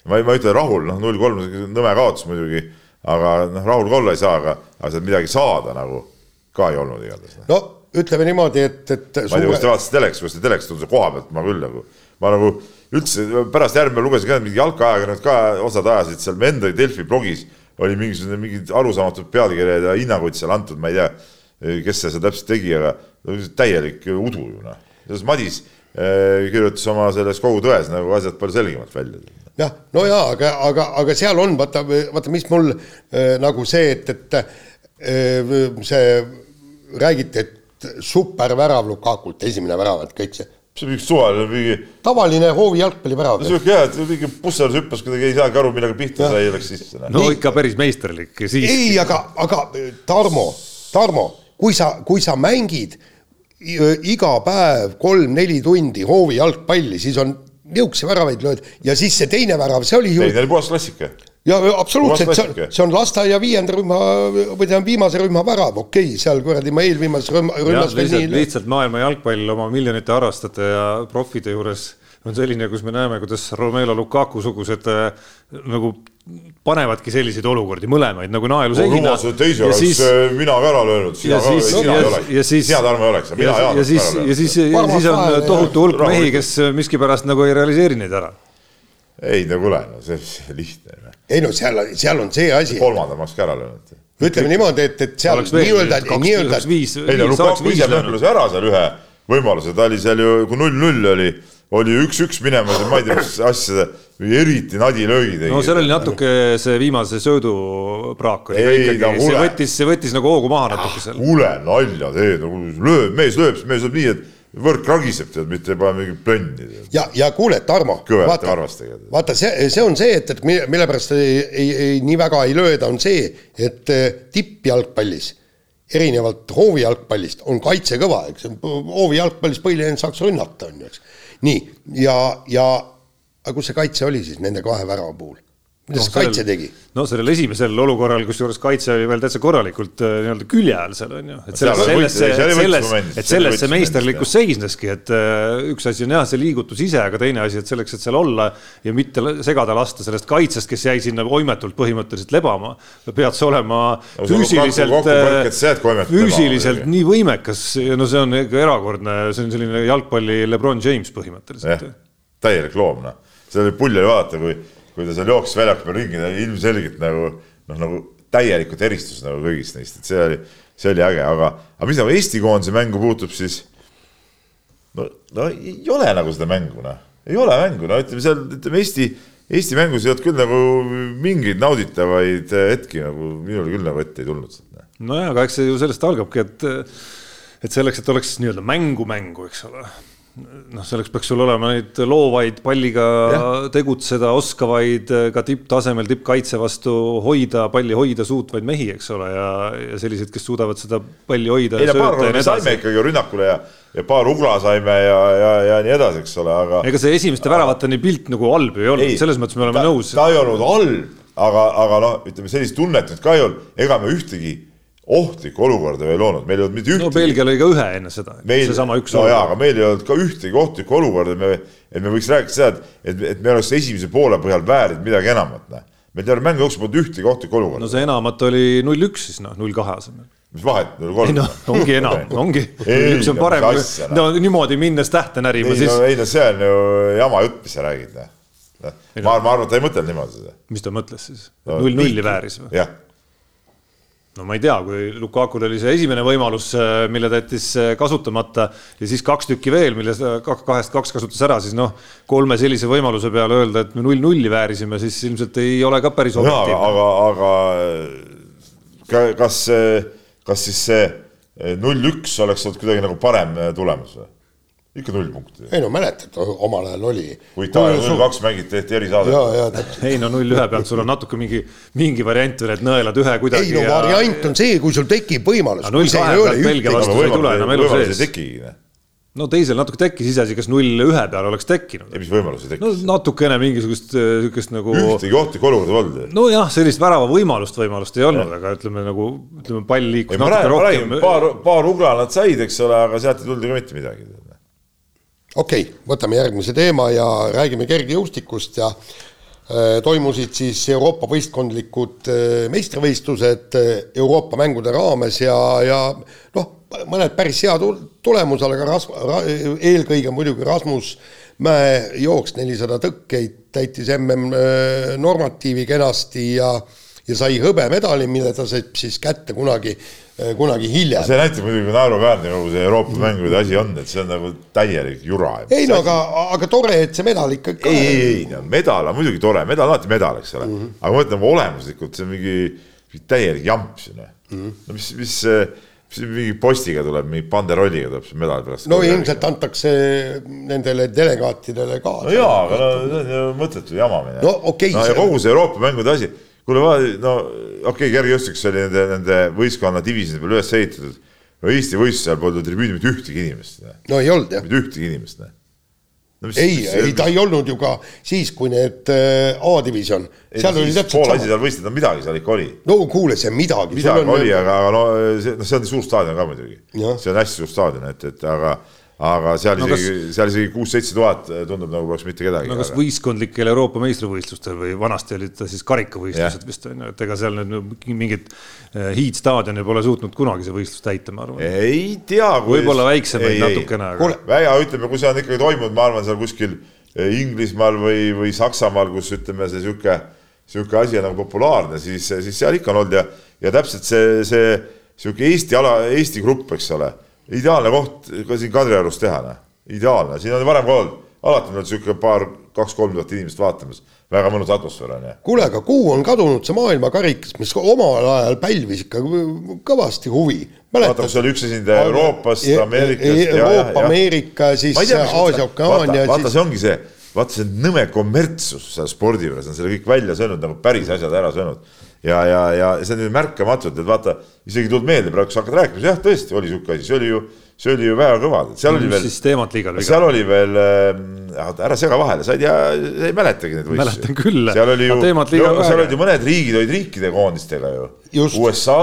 Speaker 4: ma ei, ma ei ütle rahul, noh, null kolm nõme kaotus muidugi aga noh, rahul ka olla ei saa, aga, aga sealt midagi saada nagu ka ei olnud igatahes.
Speaker 2: Noh. no ütleme niimoodi, et, et.
Speaker 4: ma ei tea, kas te vaatasite telekast, kas te telekast tundus koha pealt, ma küll nagu, ma nagu üldse pärast järgmine lugesin ka mingi jalkaajakirjanikud ka osad ajasid seal enda Delfi blogis oli mingisugune mingid arusaamatud pealkirjad ja hinnangud seal antud, ma ei tea, kes seda täpselt tegi, aga täielik udu ju noh. Madis eh, kirjutas oma selles kogu tões nagu asjad palju selgemalt välja
Speaker 2: jah, no jaa, aga, aga, aga seal on vaata, vaata, mis mul äh, nagu see, et, et äh, see räägiti, et supervärav Lukakult, esimene värav, et kõik see.
Speaker 4: see on mingi suvaline, mingi.
Speaker 2: tavaline hoovi jalgpallivärav.
Speaker 4: sihuke jah, et mingi Pussar hüppas kuidagi, ei saagi aru, millega pihta sai ja läks sisse.
Speaker 3: no Nii. ikka päris meisterlik
Speaker 2: ei, aga, aga Tarmo, Tarmo, kui sa, kui sa mängid iga päev kolm-neli tundi hoovi jalgpalli, siis on nihukese väravaid lööd ja siis see teine värav, see oli ju.
Speaker 4: teine oli puhas klassika.
Speaker 2: ja absoluutselt, see on, see on lasteaia viienda rühma või tähendab viimase rühma värav, okei okay,, seal kuradi ma eelviimases rühma, rühmas.
Speaker 3: lihtsalt, lihtsalt maailma jalgpall oma miljonite harrastajate ja profide juures on selline, kus me näeme, kuidas Romelu Lukaku sugused äh, nagu panevadki selliseid olukordi, mõlemaid nagu naeluseina.
Speaker 4: teisi oleks siis, äh, mina ka ära löönud, sina ka, sina ei oleks, sina Tarmo ei oleks, mina
Speaker 3: oleks ära löönud. ja siis, ja siis on tohutu hulk mehi, kes miskipärast nagu ei realiseeri neid ära.
Speaker 4: ei no kuule, no see, see lihtne.
Speaker 2: Noh. ei no seal, seal on see asi.
Speaker 4: kolmanda ma oleks ka ära löönud.
Speaker 2: ütleme niimoodi, et, et seal nii-öelda, nii-öelda.
Speaker 4: ei no Lukaku ise möödus ära seal ühe võimaluse, ta oli seal ju, kui null-null oli oli üks-üks minemas ja ma ei tea, mis asja, eriti nadi löögi tegi.
Speaker 3: no seal oli natuke see viimase söödu praak oli ei, ikkagi, see võttis, see võttis nagu hoogu maha natuke seal.
Speaker 4: kuule, nalja teed, nagu lööb, mees lööb, mees lööb nii, et võrk ragiseb tead, mitte ei pane mingit plönni.
Speaker 2: ja, ja kuule, Tarmo, vaata, vaata see, see on see, et, et mille pärast ei, ei, ei, nii väga ei lööda, on see, et eh, tippjalgpallis erinevalt hoovijalgpallist on kaitse kõva, eks hoovijalgpallis põhiline saaks rünnata, on ju, eks nii, ja, ja aga kus see kaitse oli siis nende kahe värava puhul? Kuidas no, kaitse tegi?
Speaker 3: no sellel esimesel olukorral, kusjuures kaitse oli veel täitsa korralikult äh, nii-öelda külje all seal on ju, et selles, selles, selles, et selles see meisterlikkus seisneski, et äh, üks asi on jah, see liigutus ise, aga teine asi, et selleks, et seal olla ja mitte segada lasta sellest kaitsest, kes jäi sinna oimetult põhimõtteliselt lebama, pead sa olema füüsiliselt, äh, füüsiliselt nii võimekas ja no see on ikka erakordne, see on selline jalgpalli Lebron James põhimõtteliselt.
Speaker 4: täielik loom, noh, seda oli pull oli vaadata, kui kui ta seal jooksis väljaku peal ringi, ilmselgelt nagu noh, nagu täielikult eristus nagu kõigist neist, et see oli, see oli äge, aga, aga mis nagu Eesti koondise mängu puutub, siis no, no ei ole nagu seda mängu, noh, ei ole mängu, no ütleme seal, ütleme Eesti, Eesti mängus ei olnud küll nagu mingeid nauditavaid hetki nagu minul küll nagu ette ei tulnud.
Speaker 3: Noh. nojah, aga eks see ju sellest algabki, et, et selleks, et oleks nii-öelda mängu mängu, eks ole noh, selleks peaks sul olema neid loovaid palliga ja. tegutseda, oskavaid ka tipptasemel tippkaitse vastu hoida, palli hoida suutvaid mehi, eks ole, ja, ja selliseid, kes suudavad seda palli hoida.
Speaker 4: ei no paar korda me saime ikkagi rünnakule ja, ja paar ugla saime ja, ja, ja nii edasi, eks ole, aga.
Speaker 3: ega see esimeste väravateni pilt nagu halb ei olnud, selles mõttes me oleme
Speaker 4: ta,
Speaker 3: nõus.
Speaker 4: ta ei olnud halb, aga, aga noh, ütleme sellist tunnet nüüd ka ei olnud, ega me ühtegi ohtlikku olukorda ei loonud, meil ei olnud mitte ühtegi.
Speaker 3: no Belgia lõi ka ühe enne seda, seesama üks.
Speaker 4: no jaa, aga meil ei olnud ka ühtegi ohtlikku olukorda, et me, et me võiks rääkida seda, et, et, et me oleks esimese poole põhjal väärinud midagi enamat, noh. meil ei ole mängu jooksul polnud ühtegi ohtlikku olukorda.
Speaker 3: no see enamat oli null-üks siis noh, null-kahe asemel.
Speaker 4: mis vahet, null kolm?
Speaker 3: ei noh, ongi enam, ongi. üks on parem, no niimoodi minnes tähte närima,
Speaker 4: siis. ei no see on ju jama jutt, mis sa räägid, noh. ma, ma arvan, et ta ei mõtelnud niimoodi seda.
Speaker 3: mis ta mõtles siis? null-nulli vääris või?
Speaker 4: jah
Speaker 3: no ma ei tea, kui Lukakul oli see esimene võimalus, äh, mille ta jättis äh, kasutamata ja siis kaks tükki veel, mille kahest kaks kasutas ära, siis noh, kolme sellise võimaluse peale öelda, et me null-nulli väärisime, siis ilmselt ei ole ka päris
Speaker 4: objektiivne. aga, aga, kas, kas siis see null-üks oleks olnud kuidagi nagu parem tulemus või? Ikka null punkti.
Speaker 2: ei no mäletad, omal ajal oli.
Speaker 4: kui Itaalia null kaks mängiti, tehti erisaadet.
Speaker 3: ei no null ühe pealt sul on natuke mingi, mingi variant veel, et nõelad ühe kuidagi.
Speaker 2: ei no ja... variant on see, kui sul tekib võimalus.
Speaker 3: null kahe pealt Belgia vastu ei tule enam elu sees.
Speaker 4: tekigi
Speaker 3: no teisel natuke tekkis iseasi, kas null ühe peal oleks tekkinud.
Speaker 4: ja mis võimalusi tekkis?
Speaker 3: no natukene mingisugust niisugust nagu.
Speaker 4: ühtegi ohtlikku olukorda polnud.
Speaker 3: nojah, sellist värava võimalust, võimalust ei olnud, aga ütleme nagu, ütleme pall liikus natuke rohkem.
Speaker 4: paar, paar ugla nad said, eks ole, aga sealt ei tulnud ju mitte midagi
Speaker 2: okei okay,, võtame järgmise teema ja räägime kergejõustikust ja äh, toimusid siis Euroopa võistkondlikud äh, meistrivõistlused äh, Euroopa mängude raames ja, ja noh, mõned päris hea tulemused, aga ras-, ra, eelkõige muidugi Rasmus Mäe jooks nelisada tõkkeid, täitis mm normatiivi kenasti ja ja sai hõbemedali, mille ta saab siis kätte kunagi Äh, kunagi hiljem.
Speaker 4: see näitab muidugi naeruväärne, nagu see Euroopa mm. mängude asi on, et see on nagu täielik jura.
Speaker 2: ei no aga, aga tore, et see medal ikka
Speaker 4: ka. ei, ei, ei no medal on muidugi tore, medal on alati medal, eks ole mm, -hmm. aga ma mõtlen olemuslikult, see on mingi, mingi täielik jamp siin mm. -hmm. no mis, mis, mis mingi postiga tuleb, mingi banderolliga tuleb see medal pärast.
Speaker 2: no ilmselt antakse nendele delegaatidele ka.
Speaker 4: no jaa, aga no see on ju mõttetu jamamine.
Speaker 2: no okei okay,.
Speaker 4: no see... ja kogu see Euroopa mängude asi kuule, no okei okay,, kergejõustikus oli nende, nende võistkonna divisjoni peal üles ehitatud. no Eesti võistlus seal polnud tribüünil mitte ühtegi inimest.
Speaker 2: no ei olnud jah.
Speaker 4: mitte ühtegi inimest.
Speaker 2: No, mis, ei, ei ta ei olnud ju ka siis, kui need äh, A-divisjon. seal
Speaker 4: oli täpselt sama. pool asi seal võistleda, midagi seal ikka oli.
Speaker 2: no kuule, see midagi.
Speaker 4: midagi oli, aga, aga no see, noh, see on suur staadion ka muidugi. see on hästi suur staadion, et, et aga aga seal no isegi kas..., seal isegi kuus-seitse tuhat tundub nagu poleks mitte kedagi.
Speaker 3: no kas aga... võistkondlikel Euroopa meistrivõistlustel või vanasti olid ta siis karikavõistlused vist on ju, et ega seal nüüd mingit eh, hiidstaadioni pole suutnud kunagi see võistlus täita, ma arvan.
Speaker 4: ei tea.
Speaker 3: võib-olla väiksemaid natukene,
Speaker 4: aga. väga, ütleme, kui see on ikkagi toimunud, ma arvan, seal kuskil eh, Inglismaal või, või Saksamaal, kus ütleme, see sihuke, sihuke asi on nagu populaarne, siis, siis seal ikka on olnud ja, ja täpselt see, see sihuke Eesti ala, Eesti grupp, eks ole ideaalne koht ka siin Kadriorus teha, noh, ideaalne, siin on varem ka olnud, alati on niisugune paar, kaks-kolm tuhat inimest vaatamas, väga mõnus atmosfäär on ju.
Speaker 2: kuule, aga kuhu on kadunud see maailmakarikas, mis omal ajal pälvis ikka kõvasti huvi?
Speaker 4: vaata, kus oli üks esindaja Euroopast, Ameerikast.
Speaker 2: Euroopa, Ameerika, siis Aasia ookeaan ja
Speaker 4: vaata, see ongi see, vaata see nõme kommertsus seal spordi juures on selle kõik välja söönud nagu päris asjad ära söönud ja, ja, ja see on märkamatult, et vaata, isegi tulnud meelde praegu, sa hakkad rääkima, jah, tõesti oli sihuke asi, see oli ju, see oli ju väga kõva, seal oli veel.
Speaker 3: siis teemat liigal
Speaker 4: viga. seal oli veel äh,, ära sega vahele, sa ei tea, sa ei mäletagi neid
Speaker 3: võistlusi. mäletan küll.
Speaker 4: seal oli ju, seal olid ju mõned riigid olid riikide koondistega ju. USA,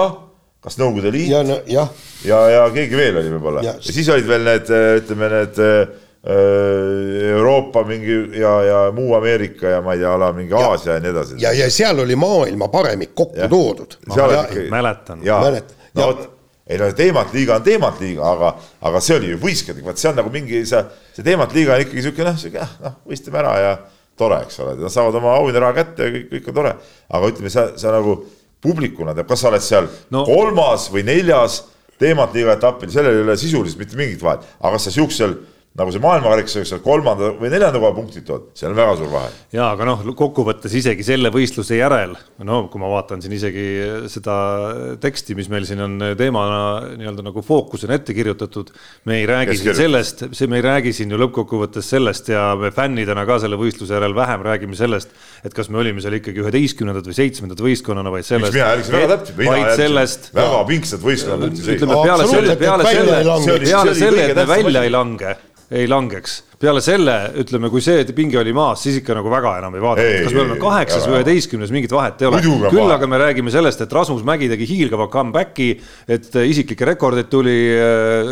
Speaker 4: kas Nõukogude Liit
Speaker 2: ja, no, ja,
Speaker 4: ja, ja keegi veel oli võib-olla ja. ja siis olid veel need, ütleme need äh, Euroopa mingi ja, ja muu Ameerika ja ma ei tea, ala mingi ja, Aasia ja nii edasi.
Speaker 2: ja, ja seal oli maailma paremik kokku ja. toodud.
Speaker 3: mäletan.
Speaker 4: mäletan. no vot ei no teemat liiga on teemat liiga, aga, aga see oli ju võistkondlik, vaat see on nagu mingi see, see teemat liiga on ikkagi sihuke noh, sihuke noh, võistleme ära ja tore, eks ole, nad saavad oma auhinnaraha kätte ja kõik, kõik on tore. aga ütleme, sa, sa nagu publikuna tead, kas sa oled seal no. kolmas või neljas teemat liiga etapil, sellel ei ole sisuliselt mitte mingit vahet, aga kas sa siuksel nagu see maailmakarikas, sa kolmanda või neljanda koha punktid tood, seal on väga suur vahe.
Speaker 3: ja aga noh, kokkuvõttes isegi selle võistluse järel, no kui ma vaatan siin isegi seda teksti, mis meil siin on teemana nii-öelda nagu fookusena ette kirjutatud. me ei räägi siin sellest, see, me ei räägi siin ju lõppkokkuvõttes sellest ja me fännidena ka selle võistluse järel vähem räägime sellest, et kas me olime seal ikkagi üheteistkümnendad või seitsmendad võistkonnana, vaid sellest.
Speaker 4: mina jälgisin väga täpselt, mina jälgisin väga pingsad võistkonnad.
Speaker 3: ütleme peale selle, peale selle, peale selle, et me välja ei lange ei langeks. peale selle, ütleme, kui see pinge oli maas, siis ikka nagu väga enam ei vaadata, kas me oleme kaheksas või üheteistkümnes, mingit vahet ei ole. küll aga me räägime sellest, et Rasmus Mägi tegi hiilgava comeback'i, et isiklikke rekordeid tuli äh,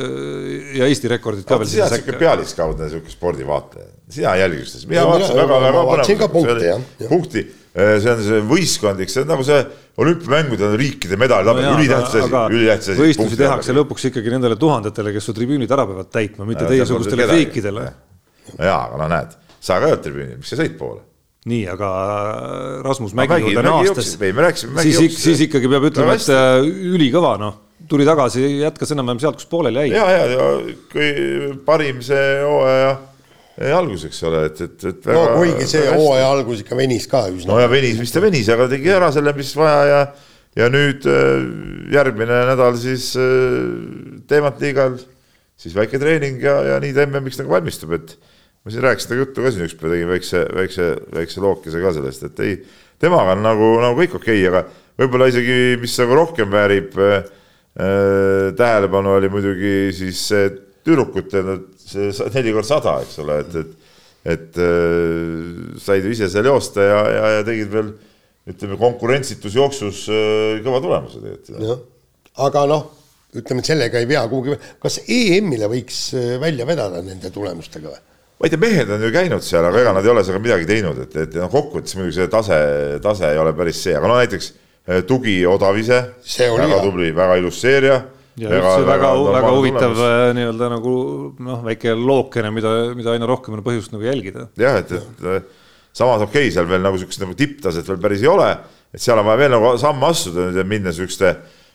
Speaker 3: ja Eesti rekordid ka veel.
Speaker 4: sina oled sihuke pealiskaudne sihuke spordivaataja, sina jälgid seda, mina vaatasin väga, väga põnevalt. punkti Äh, see on see võistkondlik, see on nagu see olümpiamängudel on riikide medalitabel no, ülitähtis asi, ülitähtis
Speaker 3: asi. võistlusi tehakse lõpuks ikkagi nendele tuhandetele, kes su tribüünid ära peavad täitma, mitte teiesugustele friikidele.
Speaker 4: jaa, aga no näed, sa ka olnud tribüünil, miks sa sõid poole?
Speaker 3: nii, aga Rasmus Mägi juurde naastes, siis, siis ikkagi peab ütlema, et äh, ülikõva, noh, tuli tagasi, jätkas enam-vähem sealt, kus pooleli jäi.
Speaker 4: ja, ja, ja kui parim see hooaja algus, eks ole, et, et, et
Speaker 2: väga, no kuigi see hooaja algus ikka venis ka üsna.
Speaker 4: no ja venis, mis ta venis, aga tegi ära selle, mis vaja ja ja nüüd äh, järgmine nädal siis äh, teemat liigal, siis väike treening ja, ja nii ta MM-iks nagu valmistub, et ma siin rääkisin temaga juttu ka siin ükspäev, tegin väikse, väikse, väikse lookese ka sellest, et ei, temaga on nagu, nagu kõik okei okay,, aga võib-olla isegi, mis nagu rohkem väärib äh, äh, tähelepanu, oli muidugi siis see tüdrukute see neli korda sada, eks ole, et, et, et äh, said ise seal joosta ja, ja, ja tegid veel ütleme konkurentsitus jooksus äh, kõva tulemuse tegelikult.
Speaker 2: aga noh, ütleme, et sellega ei pea kuhugi, kas EM-ile võiks äh, välja vedada nende tulemustega või?
Speaker 4: ma ei tea, mehed on ju käinud seal, aga ega nad ei ole seal midagi teinud, et, et noh, kokkuvõttes muidugi see tase, tase ei ole päris see, aga no näiteks tugi Odavise, väga tubli, väga ilus seeria
Speaker 3: ja üldse väga, väga, huvitav äh, nii-öelda nagu noh, väike lookene, mida, mida aina rohkem on põhjust nagu jälgida.
Speaker 4: jah, et, et äh, samas okei okay,, seal veel nagu sihukest nagu tipptaset veel päris ei ole, et seal on vaja veel nagu samme astuda nüüd ja minna sihukeste,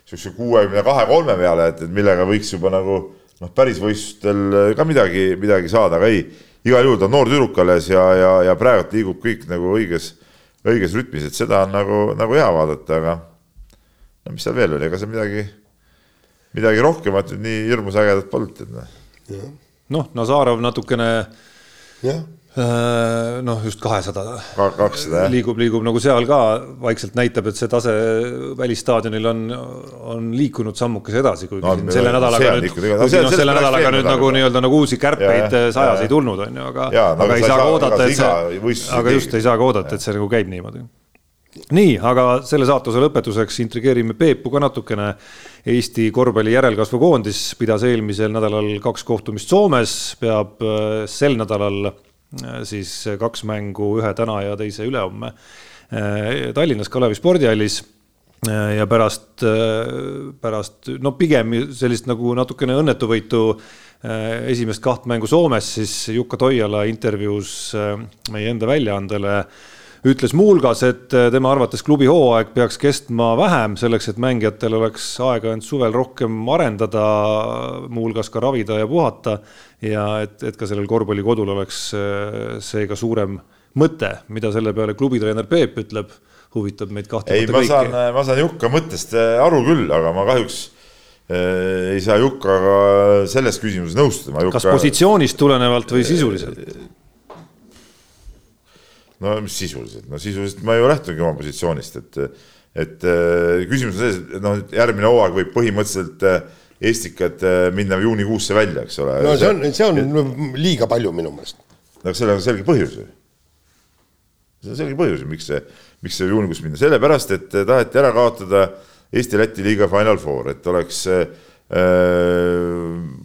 Speaker 4: sihukese kuuekümne kahe, kolme peale, et, et millega võiks juba nagu noh, päris võistlustel ka midagi, midagi saada, aga ei, igal juhul ta on noor tüdruk alles ja, ja, ja praegu liigub kõik nagu õiges, õiges rütmis, et seda on nagu, nagu hea vaadata, aga no mis seal veel oli, ega seal midagi midagi rohkemat nüüd nii hirmus ägedat polnud, tead
Speaker 3: noh. noh, Nazarov natukene äh, noh, just kahesada
Speaker 4: kakssada
Speaker 3: liigub, liigub nagu seal ka vaikselt näitab, et see tase välisstaadionil on, on liikunud sammukese edasi, kuigi no, siin selle nädalaga nüüd, kuigi noh, selle nädalaga nüüd nagu nii-öelda nagu uusi kärpeid sajas ei tulnud, on ju, aga, aga ei saa ka oodata, et see, aga just ei saa ka oodata, et see nagu käib niimoodi nii, aga selle saatuse lõpetuseks intrigeerime Peepu ka natukene. Eesti korvpalli järelkasvukoondis pidas eelmisel nädalal kaks kohtumist Soomes, peab äh, sel nädalal äh, siis kaks mängu, ühe täna ja teise ülehomme äh, Tallinnas Kalevi spordihallis ja pärast, pärast no pigem sellist nagu natukene õnnetu võitu esimest kaht mängu Soomes, siis Jukka Toiala intervjuus meie enda väljaandele ütles muuhulgas, et äh, tema arvates klubi hooaeg peaks kestma vähem, selleks et mängijatel oleks aega end suvel rohkem arendada, muuhulgas ka ravida ja puhata. ja et, et ka sellel korvpallikodul oleks äh, seega suurem mõte, mida selle peale klubitreener Peep ütleb, huvitab meid kahtlemata
Speaker 4: ei, ma saan, ma saan Jukka mõttest aru küll, aga ma kahjuks ei saa Jukaga selles küsimuses nõustuda.
Speaker 3: kas positsioonist tulenevalt või sisuliselt?
Speaker 4: No mis sisuliselt, no sisuliselt ma ju lähtungi oma positsioonist, et, et äh, küsimus on selles, et noh, järgmine hooaeg võib põhimõtteliselt äh, Estikad minna juunikuusse välja, eks ole.
Speaker 2: no see on, see on liiga palju minu meelest.
Speaker 4: no sellel on selge põhjus ju. see on selge põhjus, miks see, miks see juunikuusse minna, sellepärast et taheti ära kaotada Eesti-Läti liiga Final Four, et oleks äh,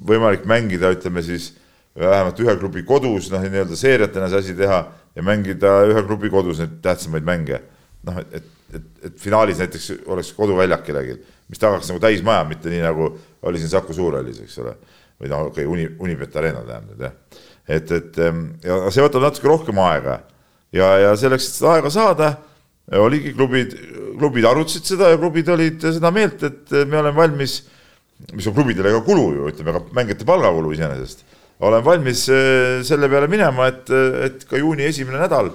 Speaker 4: võimalik mängida, ütleme siis vähemalt ühe klubi kodus, noh, nii-öelda seeriatena see asi teha ja mängida ühe klubi kodus neid tähtsamaid mänge. noh, et, et, et, et finaalis näiteks oleks koduväljak kellelgi, mis tagaks nagu täismaja, mitte nii nagu oli siin Saku Suurhallis, eks ole. või noh, okei okay,, Uni, Unibet Arena tähendab jah. et, et ja see võtab natuke rohkem aega ja, ja selleks, et seda aega saada, oligi klubid, klubid arutasid seda ja klubid olid seda meelt, et me oleme valmis, mis on klubidele ka kulu ju, ütleme ka mängijate palgakulu iseenesest olen valmis äh, selle peale minema, et, et ka juuni esimene nädal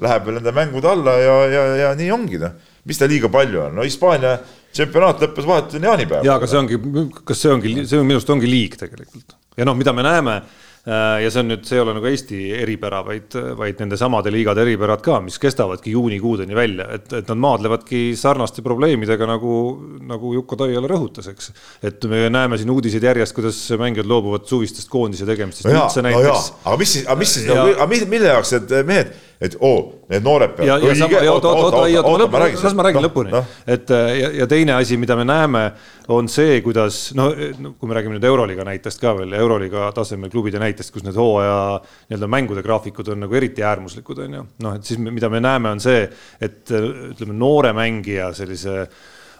Speaker 4: läheb veel nende mängude alla ja, ja, ja nii ongi noh. mis ta liiga palju on, no Hispaania tsempionaat lõppes vahetult enne jaanipäeva.
Speaker 3: ja aga see ongi, kas see ongi, see on minu arust ongi liig tegelikult ja noh, mida me näeme Äh, ja see on nüüd, see ei ole nagu Eesti eripära, vaid, vaid nende samade liigade eripärad ka, mis kestavadki juunikuudeni välja, et, et nad maadlevadki sarnaste probleemidega nagu, nagu Juku Toiala rõhutas, eks. et me näeme siin uudiseid järjest, kuidas mängijad loobuvad suvistest koondise tegemistest
Speaker 4: no no. aga mis siis, aga mis siis, aga mille jaoks need mehed et oo oh,, need noored
Speaker 3: peavad. las ma räägin no, lõpuni no., et ja, ja teine asi, mida me näeme, on see, kuidas noh, kui me räägime nüüd Euroliiga näitest ka veel, Euroliiga tasemel klubide näitest, kus need hooaja nii-öelda mängude graafikud on nagu eriti äärmuslikud, on ju. noh, et siis mida me näeme, on see, et ütleme, noore mängija sellise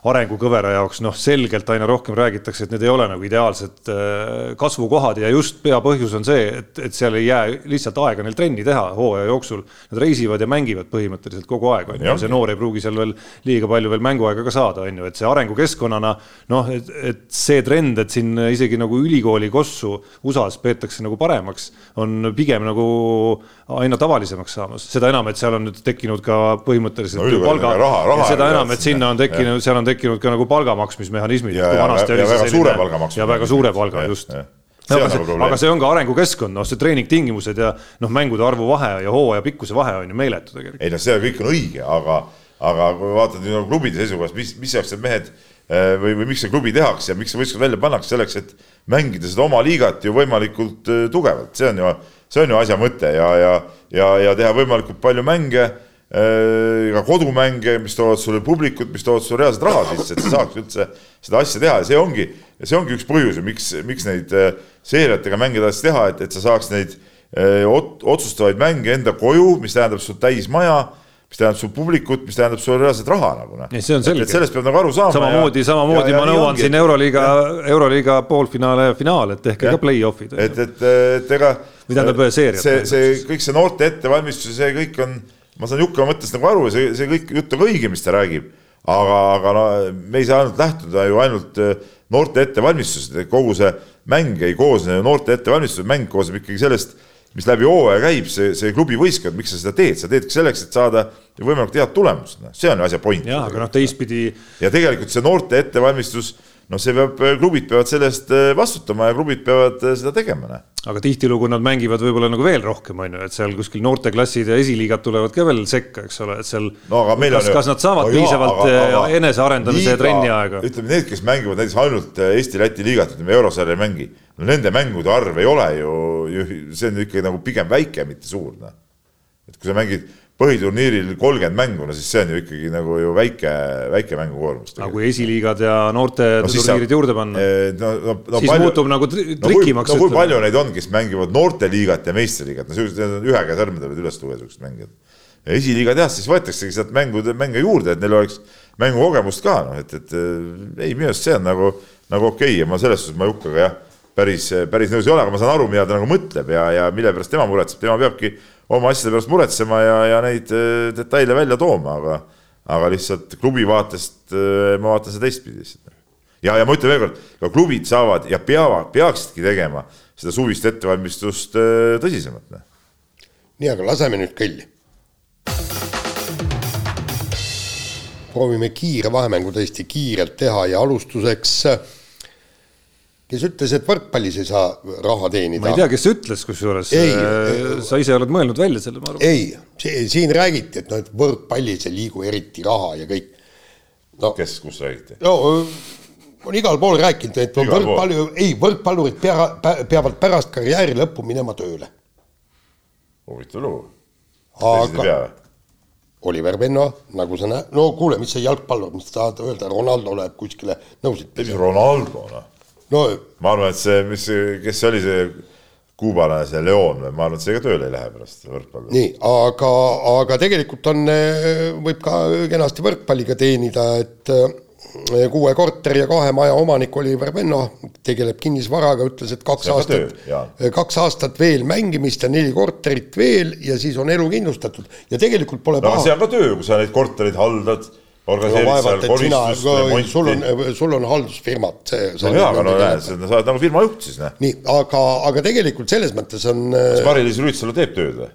Speaker 3: arengukõvera jaoks noh, selgelt aina rohkem räägitakse, et need ei ole nagu ideaalsed äh, kasvukohad ja just peapõhjus on see, et, et seal ei jää lihtsalt aega neil trenni teha hooaja jooksul. Nad reisivad ja mängivad põhimõtteliselt kogu aeg, on ju, see noor ei pruugi seal veel liiga palju veel mänguaega ka saada, on ju, et see arengukeskkonnana noh, et, et see trend, et siin isegi nagu ülikooli kossu USA-s peetakse nagu paremaks, on pigem nagu aina tavalisemaks saamas, seda enam, et seal on nüüd tekkinud ka põhimõtteliselt no, palga, seda enam, et sinna on tekkinud, seal on tekkinud ka nagu palga maksmismehhanismid.
Speaker 4: ja, ja, ja, ja väga suure palga maksmine.
Speaker 3: ja väga suure palga, just No, aga, see, aga see on ka arengukeskkond, noh, see treeningtingimused ja noh, mängude arvu vahe ja hooaja pikkuse vahe on ju meeletu tegelikult.
Speaker 4: ei noh, see kõik on õige, aga, aga kui vaatad nagu klubide seisukohast, mis, mis jaoks need mehed eh, või, või miks see klubi tehakse ja miks see võistkond välja pannakse, selleks, et mängida seda oma liigat ju võimalikult eh, tugevalt, see on ju, see on ju asja mõte ja, ja, ja, ja teha võimalikult palju mänge ka kodumänge, mis toovad sulle publikut, mis toovad sulle reaalset raha sisse, et sa saaks üldse seda asja teha ja see ongi, see ongi üks põhjus ju, miks, miks neid äh, seeriatega mänge tahetakse teha, et, et sa saaks neid äh, otsustavaid mänge enda koju, mis tähendab sul täismaja mis tähendab sul publikut, mis tähendab sulle reaalset raha nagu noh.
Speaker 3: see on selge.
Speaker 4: sellest peab nagu aru saama.
Speaker 3: samamoodi, samamoodi ma nõuan siin Euroliiga, Euroliiga poolfinaale ja finaal, et tehke ja. ka play-off'id.
Speaker 4: et, et, et ega.
Speaker 3: või tähendab seeriat.
Speaker 4: see, see kõik see noorte ettevalmistus ja see kõik on ma saan Juka mõttest nagu aru see, see kõik jutt on õige, mis ta räägib. aga, aga no me ei saa ainult lähtuda ju ainult äh, noorte ettevalmistusest, et kogu see mäng ei koosne ju noorte ettevalmistusest, mäng koosneb ikkagi sellest, mis läbi hooaja käib, see, see klubi võistkond, miks sa seda teed, sa teedki selleks, et saada võimalikult head tulemust, noh, see on asja point.
Speaker 3: jah, aga noh, teistpidi.
Speaker 4: ja tegelikult see noorte ettevalmistus noh, see peab, klubid peavad selle eest äh, vastutama ja klubid peavad äh, seda tegema,
Speaker 3: aga tihtilugu nad mängivad võib-olla nagu veel rohkem, on ju, et seal kuskil noorteklassid ja esiliigad tulevad ka veel sekka, eks ole, et seal no, kas, kas nad saavad no, piisavalt enesearendamise trenni aega?
Speaker 4: ütleme, need, kes mängivad näiteks ainult Eesti-Läti liigat, ütleme eurosarja ei mängi, no nende mängude arv ei ole ju, ju, see on ikkagi nagu pigem väike, mitte suur, noh. et kui sa mängid põhiturniiril kolmkümmend mängu, no siis see on ju ikkagi nagu ju väike, väike mängukoormus.
Speaker 3: aga kui esiliigad ja noorte no, turniirid juurde panna eh, no,, no, no, siis palju, muutub nagu trikimaks
Speaker 4: no,. no kui palju neid on, kes mängivad noorteliigat ja meistriliigat, no sellised ühe käe sõrmede pealt üles tuua siuksed mängijad. esiliigad jah, siis võetaksegi sealt mängude, mänge juurde, et neil oleks mängukogemust ka, noh, et, et ei, minu arust see on nagu, nagu okei okay. ja ma selles suhtes ma Jukkaga jah, päris, päris nõus ei ole, aga ma saan aru, mida ta nagu mõtleb ja, ja mille pärast tema muretseb, tema peabki oma asjade pärast muretsema ja, ja neid äh, detaile välja tooma, aga, aga lihtsalt klubi vaatest äh, ma vaatan seda teistpidi lihtsalt. ja, ja ma ütlen veel kord, ka klubid saavad ja peavad, peaksidki tegema seda suvist ettevalmistust äh, tõsisemalt. Noh.
Speaker 2: nii, aga laseme nüüd kõlli. proovime kiire vahemängu tõesti kiirelt teha ja alustuseks kes ütles, et võrkpallis ei saa raha teenida.
Speaker 3: ma ei tea, kes ütles, kusjuures. Äh, sa ise oled mõelnud välja selle, ma
Speaker 2: arvan. ei, siin räägiti, et noh, et võrkpallis ei liigu eriti raha ja kõik
Speaker 4: no,. kes, kus räägiti?
Speaker 2: no on igal pool rääkinud, et võrkpallu, ei, võrkpallurid pea, peavad pärast karjääri lõppu minema tööle.
Speaker 4: huvitav lugu.
Speaker 2: aga Oliver Venno, nagu sa näed, no kuule, mis see jalgpallur, mis sa tahad öelda, Ronaldo läheb kuskile nõusid
Speaker 4: pidama. Ronaldo, noh no, ma arvan, et see, mis, kes see oli, see kuubalane, see Leon või ma arvan, et see ka tööle ei lähe pärast võrkpalli.
Speaker 2: nii, aga, aga tegelikult on, võib ka kenasti võrkpalliga teenida, et eh, kuue korteri ja kahe maja omanik Oliver Venno tegeleb kinnisvaraga, ütles, et kaks aastat, kaks aastat veel mängimist ja neli korterit veel ja siis on elu kindlustatud ja tegelikult pole
Speaker 4: no, paha. see on ka töö, kui sa neid korterid haldad
Speaker 2: organiseerid seal koristust, sul on, sul on haldusfirmad, see.
Speaker 4: no jaa, aga no näed, sa oled nagu firma juht siis, noh.
Speaker 2: nii, aga, aga tegelikult selles mõttes on.
Speaker 4: kas Mari-Liis Rüütsalu teeb tööd või?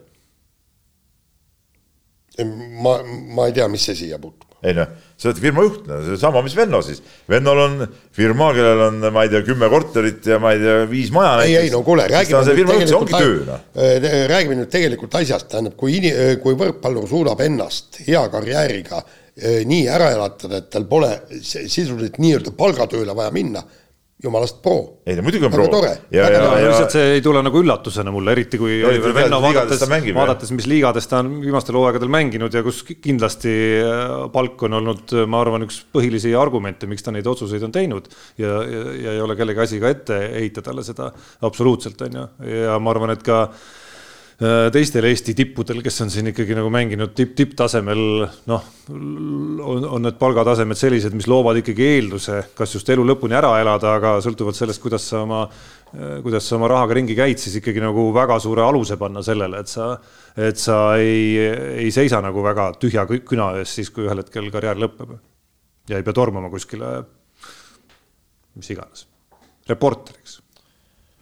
Speaker 2: ma, ma ei tea, mis see siia puutub.
Speaker 4: ei noh, sa oled firma juht, no seesama, mis Venno siis. Vennol on firma, kellel on, ma ei tea, kümme korterit ja ma ei tea, viis maja.
Speaker 2: ei, ei no kuule, räägime
Speaker 4: nüüd tegelikult,
Speaker 2: no. räägime nüüd tegelikult asjast, tähendab, kui, kui võrkpallur suudab ennast hea karjääriga äh, nii ära elatada, et tal pole sisuliselt nii-öelda palgatööle vaja minna jumalast pro.
Speaker 4: ei no muidugi on pro.
Speaker 3: ja, ja, ja, ja lihtsalt see ei tule nagu üllatusena mulle, eriti kui Oliver Venno vaadates, vaadates, mis liigades ta on viimastel hooaegadel mänginud ja kus kindlasti äh, palk on olnud, ma arvan, üks põhilisi argumente, miks ta neid otsuseid on teinud. ja, ja, ja ei ole kellegi asi ka ette heita talle seda absoluutselt, on ju, ja ma arvan, et ka Äh, teistel Eesti tippudel, kes on siin ikkagi nagu mänginud tipp, tipptasemel, noh, on, on need palgatasemed sellised, mis loovad ikkagi eelduse, kas just elu lõpuni ära elada, aga sõltuvalt sellest, kuidas sa oma, äh, kuidas sa oma rahaga ringi käid, siis ikkagi nagu väga suure aluse panna sellele, et sa, et sa ei, ei seisa nagu väga tühja küna ees siis, kui ühel hetkel karjäär lõpeb. ja ei pea tormama kuskile, mis iganes, reporteriks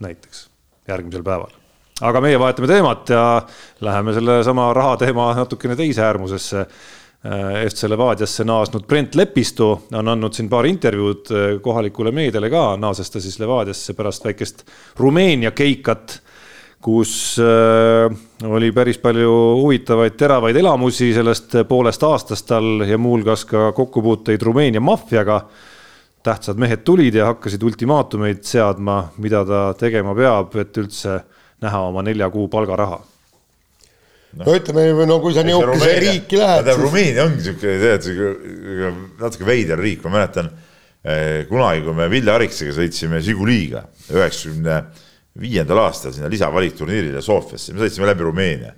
Speaker 3: näiteks järgmisel päeval aga meie vahetame teemat ja läheme sellesama raha teema natukene teise äärmusesse. FC Levadiasse naasnud Brent Lepistu on andnud siin paar intervjuud eh, kohalikule meediale ka, naases ta siis Levadiasse pärast väikest Rumeenia keikat kus äh, oli päris palju huvitavaid teravaid elamusi sellest poolest aastast tal ja muuhulgas ka kokkupuuteid Rumeenia maffiaga. tähtsad mehed tulid ja hakkasid ultimaatumeid seadma, mida ta tegema peab, et üldse näha oma nelja kuu palgaraha
Speaker 2: no, no ütleme, no kui sa nihukese riiki lähed.
Speaker 4: Siis... Rumeenia ongi sihuke, tead, natuke veider riik, ma mäletan eh, kunagi, kui me Vilja Ariksega sõitsime Žiguliga üheksakümne viiendal aastal sinna lisavalikturniirile Sofiasse, me sõitsime läbi Rumeenia.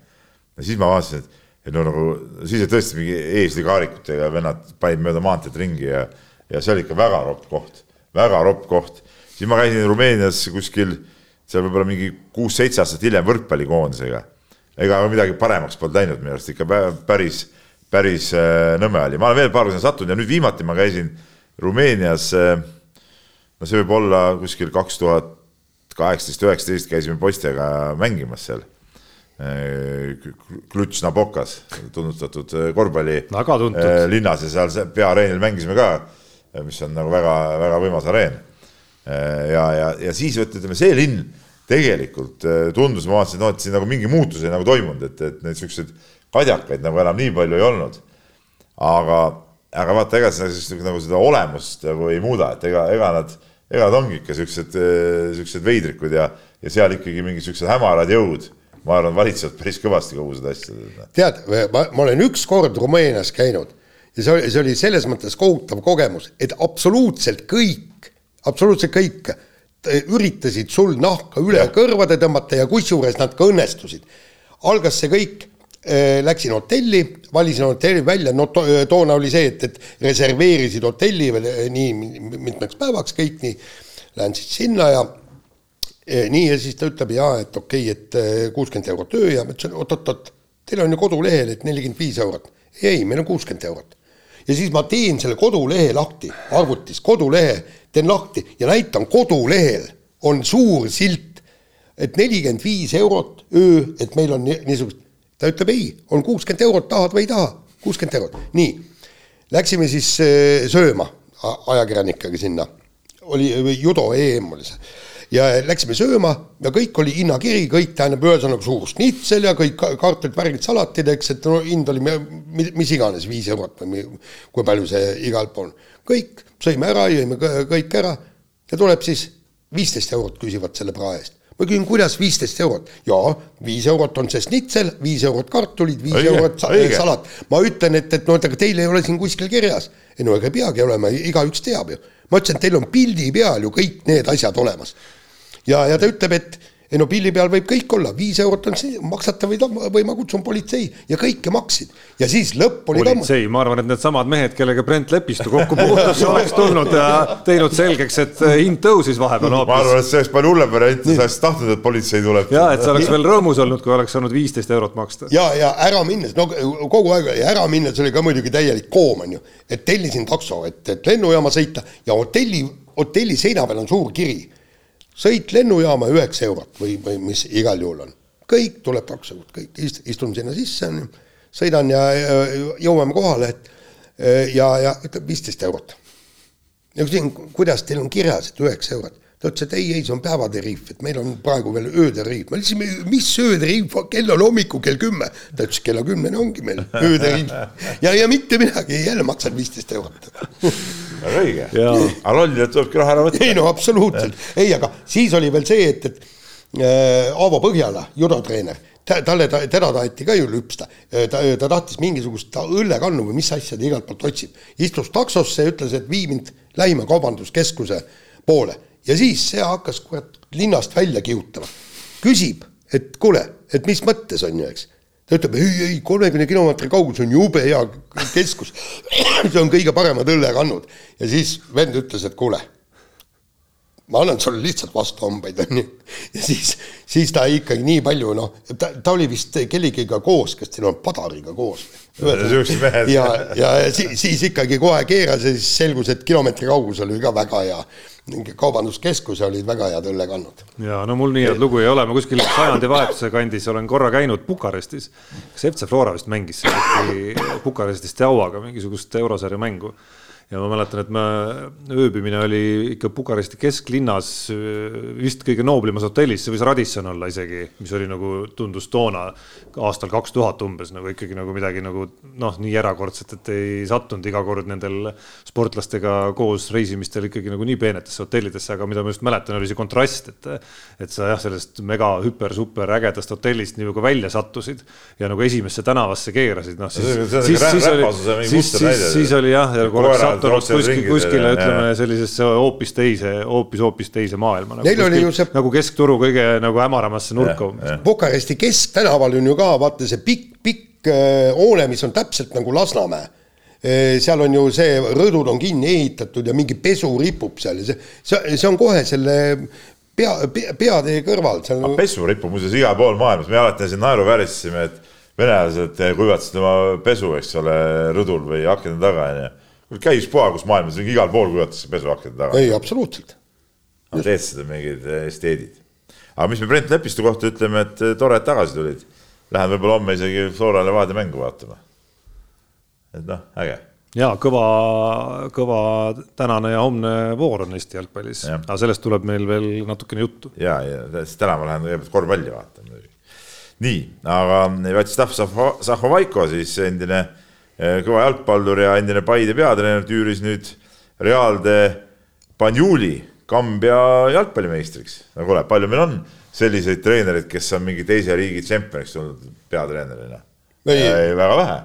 Speaker 4: ja siis ma vaatasin, et, et no nagu siis oli tõesti mingi eesliikaarikutega vennad panid mööda maanteed ringi ja, ja see oli ikka väga ropp koht, väga ropp koht. siis ma käisin Rumeenias kuskil seal võib-olla mingi kuus-seitse aastat hiljem võrkpallikoondisega. ega midagi paremaks polnud läinud minu arust ikka päris, päris äh, nõme oli, ma olen veel paar korda sattunud ja nüüd viimati ma käisin Rumeenias. Äh, no see võib olla kuskil kaks tuhat kaheksateist, üheksateist käisime poistega mängimas seal. Äh, Klutš Nabokas, tunnustatud korvpalli linnas ja seal peaareenil mängisime ka, mis on nagu väga-väga võimas areen ja, ja, ja siis ütleme, see linn tegelikult äh, tundus, ma vaatasin, no et siin nagu mingi muutus oli nagu toimunud, et, et neid siukseid kadjakaid nagu enam nii palju ei olnud. aga, aga vaata, ega see nagu seda olemust nagu ei muuda, et ega, ega nad, ega nad ongi ikka siuksed, äh, siuksed veidrikud ja, ja seal ikkagi mingi siuksed hämarad jõud ma arvan, valitsevad päris kõvasti kogu seda asja.
Speaker 2: tead, ma, ma olen ükskord Rumeenias käinud ja see oli, see oli selles mõttes kohutav kogemus, et absoluutselt kõik absoluutselt kõik üritasid sul nahka üle ja. kõrvade tõmmata ja kusjuures nad ka õnnestusid. algas see kõik äh,, läksin hotelli, valisin hotelli välja, no to, toona oli see, et, et reserveerisid hotelli veel äh, nii mitmeks päevaks kõik nii, lähen siis sinna ja äh, nii ja siis ta ütleb ja et okei okay,, et kuuskümmend eurot öö ja ma ütlesin oot-oot-oot, teil on ju kodulehel, et nelikümmend viis eurot. ei, meil on kuuskümmend eurot ja siis ma teen selle kodulehe lahti arvutis, kodulehe teen lahti ja näitan kodulehel on suur silt, et nelikümmend viis eurot öö, et meil on niisugust. ta ütleb ei, on kuuskümmend eurot, tahad või ei taha, kuuskümmend eurot, nii. Läksime siis sööma ajakirjanikega sinna, oli judo EM oli see ja läksime sööma ja kõik oli hinnakiri, kõik tähendab ühesõnaga suur šnitsel ja kõik kartulid, värgid, salatid, eks, et no hind oli mis iganes, viis eurot või kui palju see igal pool. kõik sõime ära, jõime kõik ära ja tuleb siis viisteist eurot küsivad selle prae eest ma küsin, kuidas viisteist eurot? jaa, viis eurot on see šnitsel, viis eurot kartulid, viis õige, eurot õige. salat. ma ütlen, et, et no aga teil ei ole siin kuskil kirjas. ei no ega ei peagi olema, igaüks teab ju. ma ütlesin, et teil on pildi peal ju kõik need asjad olemas. Ja, ja ta ütleb, et ei no pilli peal võib kõik olla, viis eurot on see, maksate või, või ma kutsun politsei ja kõike maksid. ja siis lõpp oli
Speaker 3: politsei, ma arvan, et needsamad mehed, kellega Brent Lepistu kokku puutus, oleks tulnud ja teinud selgeks, et äh, hind tõusis vahepeal
Speaker 4: hoopis. ma arvan, et see oleks palju hullem variant, sa oleks tahtnud, et politsei tuleb.
Speaker 3: ja, et sa oleks veel rõõmus olnud, kui oleks saanud viisteist eurot maksta.
Speaker 2: ja, ja ära minnes, no kogu aeg ära minnes oli ka muidugi täielik koom, on ju, et tellisin takso, et, et lennujaama sõita ja hotelli, hotelli seina peal on suur kiri sõit lennujaama üheksa eurot või, või mis igal juhul on. kõik tuleb kaks eurot, kõik, istun sinna sisse, sõidan ja jõuame kohale, et ja, ja ütleb viisteist eurot. ja küsin, kuidas teil on kirjas, et üheksa eurot ta ütles, et ei, ei, see on päevatariif, et meil on praegu veel öötariif. ma ütlesin, mis öötariif, kell on hommikul kell kümme. ta ütles, kella kümneni ongi meil öötariif. ja, ja mitte midagi, jälle maksan viisteist eurot.
Speaker 4: väga õige. aga lollidelt tulebki raha ära võtta.
Speaker 2: ei no absoluutselt, ei, aga siis oli veel see, et, et äh, Aavo Põhjala, judotreener ta, talle, ta, teda taheti ka ju lüpsta. Äh, ta, ta tahtis mingisugust õllekannu või mis asja ta igalt poolt otsib. istus taksosse ja ütles, et vii mind lähima kaubanduskeskuse poole ja siis see hakkas kurat linnast välja kihutama. küsib, et kuule, et mis mõttes on ju, eks. ta ütleb ei, ei, kolmekümne kilomeetri kaugusel on jube hea keskus. see on kõige paremad õllekannud ja siis vend ütles, et kuule ma annan sulle lihtsalt vastuhambaid, onju. ja siis, siis ta ikkagi nii palju, noh, ta, ta oli vist kellegiga koos, kes siin on, Padariga koos. ja, ja siis, siis ikkagi kohe keeras ja siis selgus, et kilomeetri kaugusel oli ka väga hea kaubanduskeskus ja olid väga head õllekannud.
Speaker 3: ja no mul nii head lugu ei ole, ma kuskil sajandivahetuse kandis olen korra käinud Bukarestis. kas FC Flora vist mängis Bukarestis Steauaga mingisugust eurosarja mängu ja ma mäletan, et me, ööbimine oli ikka Bukaresti kesklinnas vist kõige nooblimas hotellis, see võis Radisson olla isegi, mis oli nagu tundus toona aastal kaks tuhat umbes nagu ikkagi nagu midagi nagu noh, nii erakordset, et ei sattunud iga kord nendel sportlastega koos reisimistel ikkagi nagu nii peenetesse hotellidesse, aga mida ma just mäletan, oli see kontrast, et et sa jah, sellest mega hüper-super ägedast hotellist nagu välja sattusid ja nagu esimesse tänavasse keerasid, noh siis, siis, siis oli, siis, siis, siis oli jah, ja korraks sattunud kuskil, kuskile ütleme sellisesse hoopis teise, hoopis, hoopis teise maailma nagu,.
Speaker 2: Neil oli ju see.
Speaker 3: nagu keskturu kõige nagu hämaramasse nurka
Speaker 2: umbes. Bukaresti kesktänaval on ju ka vaata see pikk, pikk äh, hoone, mis on täpselt nagu Lasnamäe äh, seal on ju see, rõdud on kinni ehitatud ja mingi pesu ripub seal ja see, see, see on kohe selle pea, pea, peatee kõrval.
Speaker 4: pesu ripub muuseas igal pool maailmas, me alati siin naeruvääristasime, et venelased kuivatasid oma pesu, eks ole, rõdul või akende taga onju käis poa, kus maailmas igal pool kuivatakse pesuakende taga.
Speaker 2: ei, absoluutselt.
Speaker 4: Nad eestlased mingid eh, esteedid. aga mis me Brent Lepistu kohta ütleme, et eh, tore, et tagasi tulid. Lähen võib-olla homme isegi Flora Levadia mängu vaatama. et noh, äge
Speaker 3: ja kõva, kõva tänane ja homne voor on Eesti jalgpallis, aga sellest tuleb meil veel natukene juttu.
Speaker 4: ja, ja siis täna ma lähen kõigepealt korvpalli vaatama muidugi. nii, aga Vjatšeslav Zahhovaiko siis endine kõva jalgpallur ja endine Paide peatreener tüüris nüüd Realde Banjuli Kambja jalgpallimeistriks. no kuule, palju meil on selliseid treenereid, kes on mingi teise riigi tšempioniks tulnud peatreenerina? ei, väga vähe.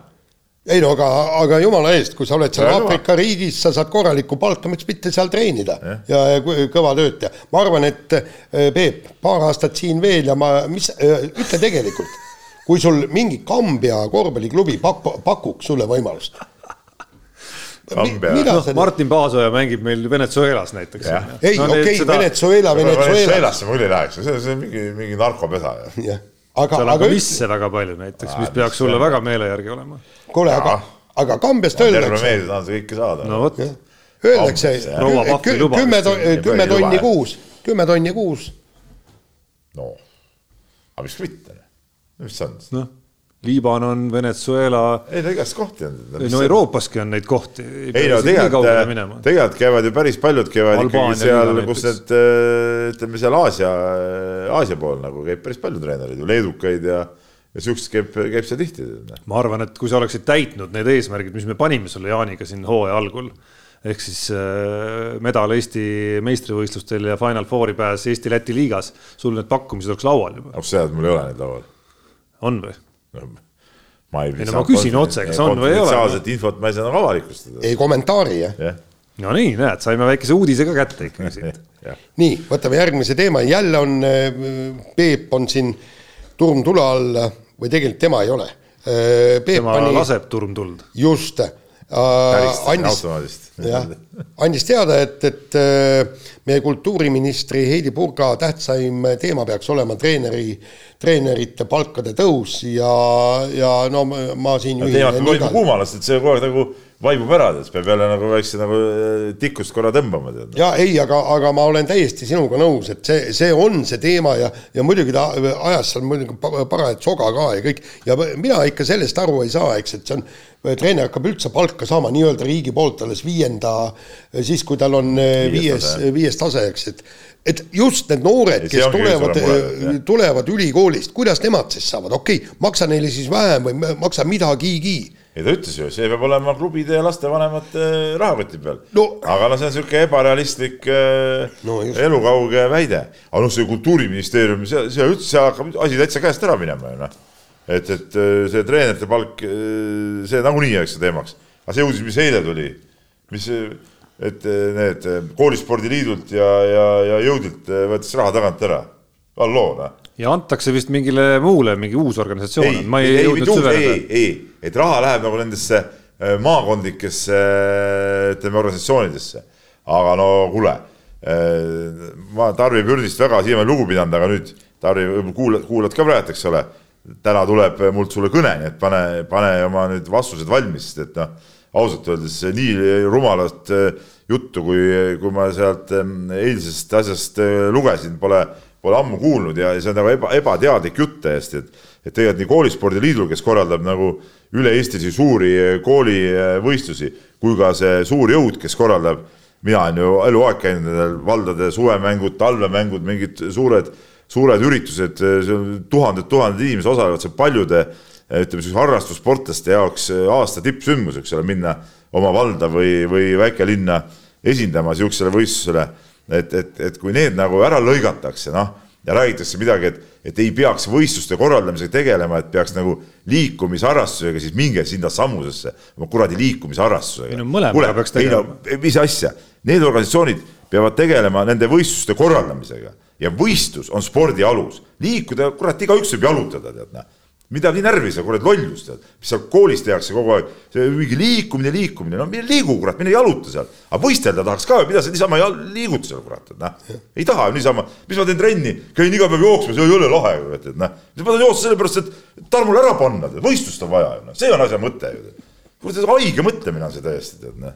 Speaker 2: ei no aga, aga jumala eest, kui sa oled seal Aafrika riigis, sa saad korralikku palka, miks mitte seal treenida ja, ja, ja kõva tööd teha. ma arvan, et eh, Peep, paar aastat siin veel ja ma, mis, eh, ütle tegelikult kui sul mingi Kambja korvpalliklubi pak-, pakuks sulle võimalust.
Speaker 3: No, Martin Paasoja mängib meil Venezuelas näiteks.
Speaker 2: ei no,, okei okay, seda..., Venezuela, Venezuela.
Speaker 4: Venezuelasse küll ei läheks, see, see on mingi, mingi narkopesa ju.
Speaker 3: aga, seal on ka visse väga palju näiteks, mis peaks sulle väga meele järgi olema.
Speaker 2: kuule, aga, aga Kambjast öeldakse.
Speaker 4: terve meeldib, tahan seda kõike saada.
Speaker 3: no vot.
Speaker 2: Öeldakse kümme, kümme tonni kuus, kümme tonni kuus.
Speaker 4: no, aga miks mitte? See on? noh,
Speaker 3: Liibanon, Venezuela.
Speaker 4: ei no igast kohti on.
Speaker 3: no Euroopaski on neid kohti.
Speaker 4: ei no tegelikult, tegelikult käivad ju päris paljud käivad Albaania ikkagi seal, kus need ütleme seal Aasia, Aasia pool nagu käib päris palju treenereid ju, leedukaid ja ja siukest käib, käib seal tihti.
Speaker 3: ma arvan, et kui sa oleksid täitnud need eesmärgid, mis me panime sulle Jaaniga siin hooaja algul ehk siis äh, medal Eesti meistrivõistlustel ja Final Fouri pääs Eesti-Läti liigas, sul need pakkumised oleks laual juba.
Speaker 4: oh sa tead, mul ei ole neid laual.
Speaker 3: On või
Speaker 4: no,? ma ei,
Speaker 3: ei no ma küsin otse, kas on või ei ole.
Speaker 4: konfidentsiaalset infot ma ei saa nagu avalikustada.
Speaker 2: ei kommentaari jah
Speaker 4: yeah.?
Speaker 3: no nii, näed, saime väikese uudise ka kätte ikkagi siit
Speaker 2: nii, võtame järgmise teema, jälle on äh, Peep on siin turm tule all või tegelikult tema ei ole.
Speaker 3: Äh, tema pani, laseb turm tuld.
Speaker 2: just
Speaker 4: Äh, andis,
Speaker 2: jah, andis teada, et, et äh, meie kultuuriministri Heidi Purga tähtsaim teema peaks olema treeneri, treenerite palkade tõus ja, ja no ma siin
Speaker 4: no, teema hakkab olema kuumalast, et see kogu aeg nagu vaibub ära, et peab jälle nagu väikse nagu äh, tikust korra tõmbama.
Speaker 2: ja ei, aga, aga ma olen täiesti sinuga nõus, et see, see on see teema ja, ja muidugi ta ajas seal muidugi parajat soga ka ja kõik ja mina ikka sellest aru ei saa, eks, et see on, treener hakkab üldse palka saama nii-öelda riigi poolt alles viienda, siis kui tal on äh, viies, viies tase, eks, et et just need noored, kes tulevad, tulevad ülikoolist, kuidas nemad siis saavad, okei okay,, maksa neile siis vähem või maksa midagigi
Speaker 4: ei ta ütles ju, see peab olema klubide ja lastevanemate rahakoti peal no.. aga no see on niisugune ebarealistlik äh, no, elukauge väide. aga noh, see kultuuriministeerium, see, see üldse, seal hakkab asi täitsa käest ära minema ju noh. et, et äh, see treenerite palk, äh, see nagunii jääks teemaks. aga see uudis, mis eile tuli, mis, et need koolispordiliidult ja, ja, ja jõudilt võetakse raha tagant ära. halloo noh
Speaker 3: ja antakse vist mingile muule, mingi uus organisatsioon, ma ei, ei süveneda.
Speaker 4: ei, ei, et raha läheb nagu nendesse äh, maakondlikesse ütleme organisatsioonidesse. aga no kuule, äh, ma Tarvi Pürdist väga siiamaani lugu pidanud, aga nüüd Tarvi, kuulad, kuulad ka praegu, eks ole. täna tuleb mult sulle kõne, nii et pane, pane oma nüüd vastused valmis, sest et noh, ausalt öeldes nii rumalat äh, juttu, kui, kui ma sealt eilsest asjast lugesin, pole pole ammu kuulnud ja see on nagu eba, ebateadlik jutt täiesti, et et tegelikult nii koolispordiliidul, kes korraldab nagu üle-eestilisi suuri eh, koolivõistlusi, kui ka see suur jõud, kes korraldab, mina olen ju eluaeg käinud nendel valdade suvemängud, talvemängud, mingid suured, suured üritused, tuhanded-tuhanded inimesed osalevad seal paljude ütleme siis harrastussportlaste jaoks eh, aasta tippsündmus, eks ole, minna oma valda või, või väikelinna esindama niisugusele võistlusele. Et, et, et kui need nagu ära lõigatakse, noh, ja räägitakse midagi, et, et ei peaks võistluste korraldamisega tegelema, et peaks nagu liikumisharrastusega, siis minge sinna sammusesse, oma kuradi liikumisharrastusega.
Speaker 3: ei no mõlemaga peaks tegelema.
Speaker 4: mis asja, need organisatsioonid peavad tegelema nende võistluste korraldamisega ja võistlus on spordi alus. liikuda, kurat, igaüks võib jalutada, tead näe mida nii närvi sa kuradi lollus tead, mis seal koolis tehakse kogu aeg, see mingi liikumine, liikumine, no mine liigu, kurat, mine jaluta seal. aga võistelda tahaks ka, mida sa niisama liigud seal, kurat, et noh. ei taha niisama, mis ma teen trenni, käin iga päev jooksmas, ei ole lahe, kurat, et noh. mis ma tahan joosta sellepärast, et Tarmol ära panna, võistlust on vaja, noh, see on asja mõte ju. kurat, haige mõtlemine on see täiesti, tead noh.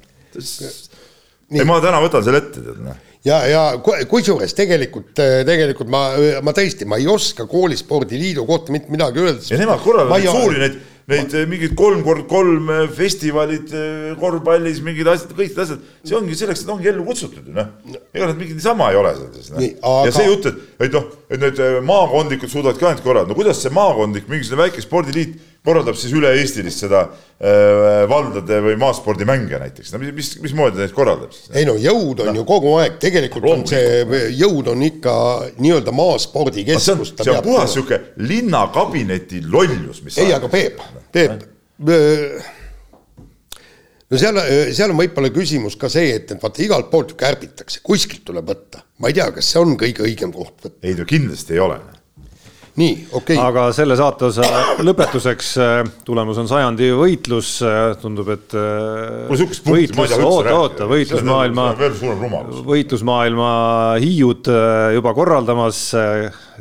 Speaker 4: ei, ma täna võtan selle ette, tead noh
Speaker 2: ja, ja kusjuures tegelikult, tegelikult ma, ma tõesti, ma ei oska koolispordiliidu kohta mitte midagi öelda.
Speaker 4: ja nemad korraldavad suuri neid, neid ma... mingeid kolm kord kolm festivalid korvpallis, mingid asjad, kõik need asjad, see ongi selleks, et ongi ellu kutsutud ju noh. ega nad mingid niisama ei ole seal siis noh. Ja see jutt, et, et noh, et need maakondlikud suudavad ka ainult korraldada, no kuidas see maakondlik mingisugune väike spordiliit korraldab siis üle-eestilist seda äh, valdade või maaspordimänge näiteks, no mis, mis, mismoodi neid korraldab siis?
Speaker 2: ei no jõud on no. ju kogu aeg, tegelikult Loomulikult. on see, jõud on ikka nii-öelda maaspordikeskus.
Speaker 4: see on, see on puhas niisugune linnakabineti lollus, mis
Speaker 2: ei, aga Peep, Peep, no seal, seal on võib-olla küsimus ka see, et, et vaata igalt poolt ju kärbitakse, kuskilt tuleb võtta. ma ei tea, kas see on kõige õigem koht võtta.
Speaker 4: ei no kindlasti ei ole
Speaker 2: nii, okei. Okay..
Speaker 3: aga selle saate lõpetuseks äh, tulemus on sajandi võitlus, äh, tundub, et
Speaker 4: äh,
Speaker 3: võitlus, oota, oota, võitlusmaailma, võitlusmaailma hiiud juba korraldamas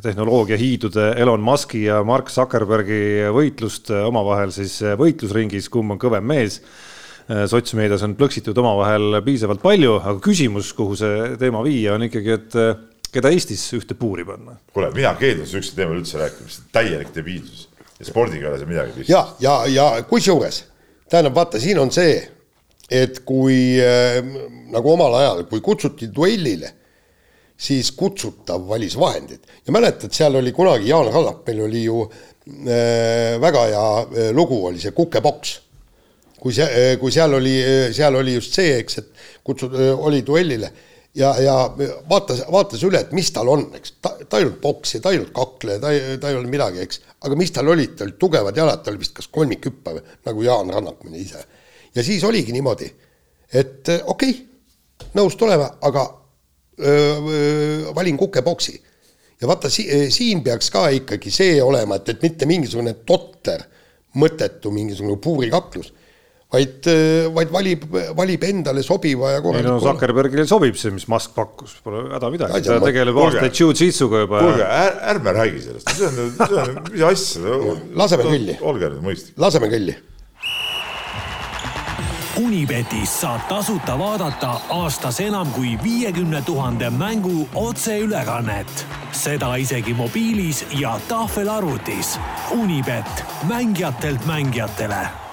Speaker 3: tehnoloogiahiidude Elon Musk'i ja Mark Zuckerbergi võitlust omavahel siis võitlusringis, kumb on kõvem mees. Sotsmeedias on plõksitud omavahel piisavalt palju, aga küsimus, kuhu see teema viia, on ikkagi, et keda Eestis ühte puuri panna?
Speaker 4: kuule, mina keeldun sihukese teemal üldse rääkimast, täielik debiilsus. spordiga ei ole seal midagi
Speaker 2: pistmist. ja, ja, ja kusjuures, tähendab, vaata, siin on see, et kui äh, nagu omal ajal, kui kutsuti duellile, siis kutsutav valis vahendid ja mäletad, seal oli kunagi Jaan Rallapil oli ju äh, väga hea äh, lugu, oli see kukeboks kui see, äh, kui seal oli, äh, seal oli just see, eks, et kutsud, oli duellile ja, ja vaatas, vaatas üle, et mis tal on, eks, ta, ta ei olnud poksi, ta ei olnud kakleja, ta ei, ta ei olnud midagi, eks, aga mis tal olid, tal olid tugevad jalad, ta oli vist kas kolmikhüppaja nagu Jaan Rannakmine ise. ja siis oligi niimoodi, et okei okay,, nõus tulema, aga öö, valin kukepoksi. ja vaata si, siin peaks ka ikkagi see olema, et, et mitte mingisugune totter, mõttetu mingisugune puurikaklus vaid, äh, vaid valib, valib endale sobiva ja
Speaker 3: korraliku. ei no Zuckerbergile sobib see, mis Musk pakkus, pole häda midagi, ta tegeleb aastaid jujitsuga juba.
Speaker 4: kuulge, ärme räägi sellest, see on, see on, mis asja.
Speaker 2: laseme kõlli.
Speaker 4: olge nüüd mõistlik.
Speaker 2: laseme kõlli.
Speaker 1: Unibetis saab tasuta vaadata aastas enam kui viiekümne tuhande mängu otseülekannet. seda isegi mobiilis ja tahvelarvutis. Unibet, mängijatelt mängijatele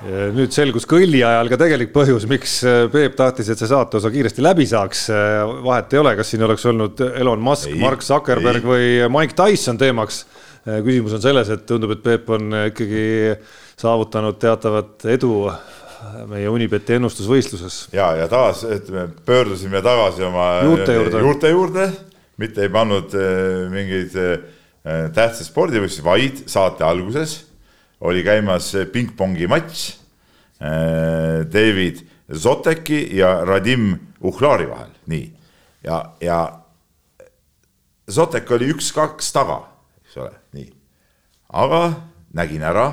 Speaker 3: nüüd selgus kõlli ajal ka tegelik põhjus, miks äh, Peep tahtis, et see saateosa kiiresti läbi saaks. Äh, vahet ei ole, kas siin oleks olnud Elon Musk, Mark Zuckerberg ei. või Mike Tyson teemaks. Äh, küsimus on selles, et tundub, et Peep on ikkagi saavutanud teatavat edu meie Unibeti ennustusvõistluses.
Speaker 4: ja, ja taas, ütleme, pöördusime tagasi oma
Speaker 3: juurte juurde,
Speaker 4: juurte juurde, mitte ei pannud mingeid tähtsaid spordivõistlusi, vaid saate alguses oli käimas pingpongi matš äh, David Zoteki ja Radim Uhlari vahel, nii. ja, ja Zotek oli üks-kaks taga, eks ole, nii. aga nägin ära,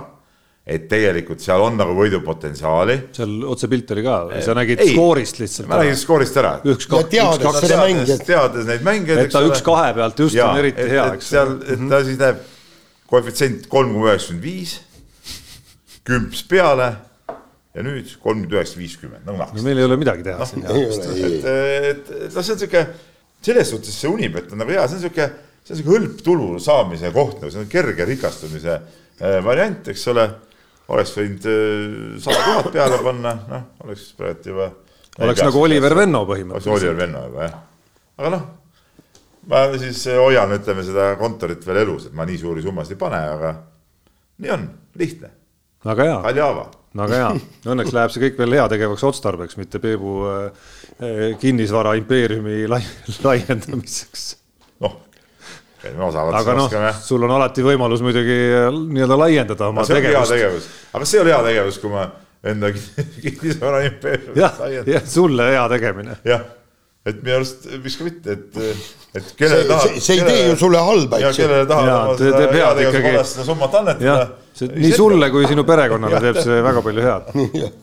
Speaker 4: et tegelikult seal on nagu võidupotentsiaali.
Speaker 3: seal otsepilt oli ka, sa nägid ei, skoorist lihtsalt?
Speaker 4: ma nägin skoorist ära.
Speaker 2: teades,
Speaker 4: teades, teades neid mängijaid.
Speaker 3: et ta üks kahe pealt just ja, on eriti hea,
Speaker 4: eks. seal, et ta siis näeb koefitsient kolm koma üheksakümmend viis kümps peale ja nüüd kolmkümmend üheksa, viiskümmend, nagu
Speaker 3: nahkselt. no meil ei ole midagi teha no, siin.
Speaker 4: et, et, et noh, see on sihuke, selles suhtes see Unibet on nagu hea, see on sihuke, see on sihuke hõlptulu saamise koht nagu, see on kerge rikastumise äh, variant, eks ole. oleks võinud äh, sada tuhat peale panna, noh, oleks praegu juba.
Speaker 3: oleks nagu Oliver Venno põhimõtteliselt.
Speaker 4: oleks Oliver Venno juba jah, aga noh ma siis hoian, ütleme seda kontorit veel elus, et ma nii suuri summasid ei pane, aga nii on, lihtne
Speaker 3: väga hea.
Speaker 4: Haljava.
Speaker 3: väga hea, õnneks läheb see kõik veel heategevaks otstarbeks, mitte Peebu äh, äh, kinnisvara impeeriumi lai, laiendamiseks.
Speaker 4: noh,
Speaker 3: aga noh, sul on alati võimalus muidugi äh, nii-öelda laiendada oma tegevust.
Speaker 4: tegevus, aga see ei ole hea tegevus, kui ma enda kinnisvara impeeriumi
Speaker 3: laiendan. jah, sulle hea tegemine.
Speaker 4: jah, et minu arust, miks ka mitte, et, et kellele
Speaker 2: tahab. see ei tee ju sulle halba,
Speaker 4: eks ju. kellele tahab seda heategevuskorras seda summat annetada
Speaker 3: nii sulle kui sinu perekonnale teeb see väga palju head.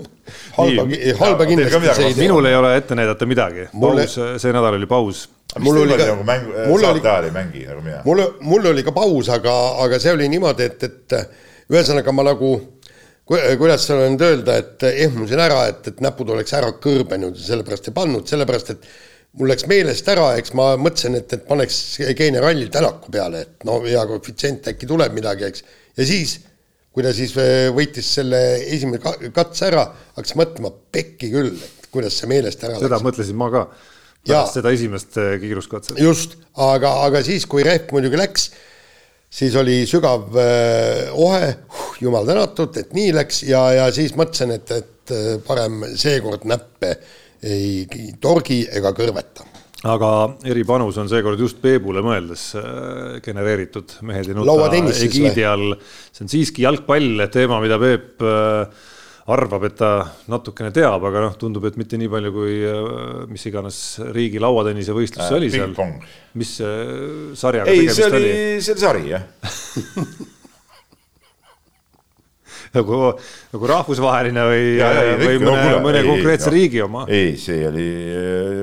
Speaker 2: halba, halba kindlasti see ei
Speaker 3: tee. minul ei ole ette näidata midagi, paus, see nädal oli paus.
Speaker 4: mul oli ka, nagu mäng, saate ajal ei mängi nagu mina.
Speaker 2: mul, mul oli ka paus, aga, aga see oli niimoodi, et, et ühesõnaga ma nagu kuidas seda nüüd öelda, et ehmusin ära, et, et näpud oleks ära kõrbenud ja sellepärast ei pannud, sellepärast et mul läks meelest ära, eks ma mõtlesin, et, et paneks Keenia ralli Tänaku peale, et no hea koefitsient äkki tuleb midagi, eks. ja siis kui ta siis äh, võitis selle esimene katse ära, hakkas mõtlema, pekki küll, et kuidas see meelest ära
Speaker 3: seda läks. mõtlesin ma ka, pärast seda esimest äh, kiiruskatset.
Speaker 2: just, aga, aga siis, kui rehv muidugi läks, siis oli sügav äh, ohe uh,, jumal tänatud, et nii läks ja, ja siis mõtlesin, et, et parem seekord näppe ei torgi ega kõrveta
Speaker 3: aga eripanus on seekord just Peebule mõeldes äh, genereeritud mehed ei nuta egiidi all. see on siiski jalgpall, teema, mida Peep äh, arvab, et ta natukene teab, aga noh, tundub, et mitte nii palju kui äh, mis iganes riigi lauatennise võistlus see oli seal. mis sarjaga
Speaker 4: ei, tegemist oli? see oli sari jah
Speaker 3: nagu, nagu rahvusvaheline või, või mõne, no, mõne ei, konkreetse ei, riigi oma?
Speaker 4: ei, see oli,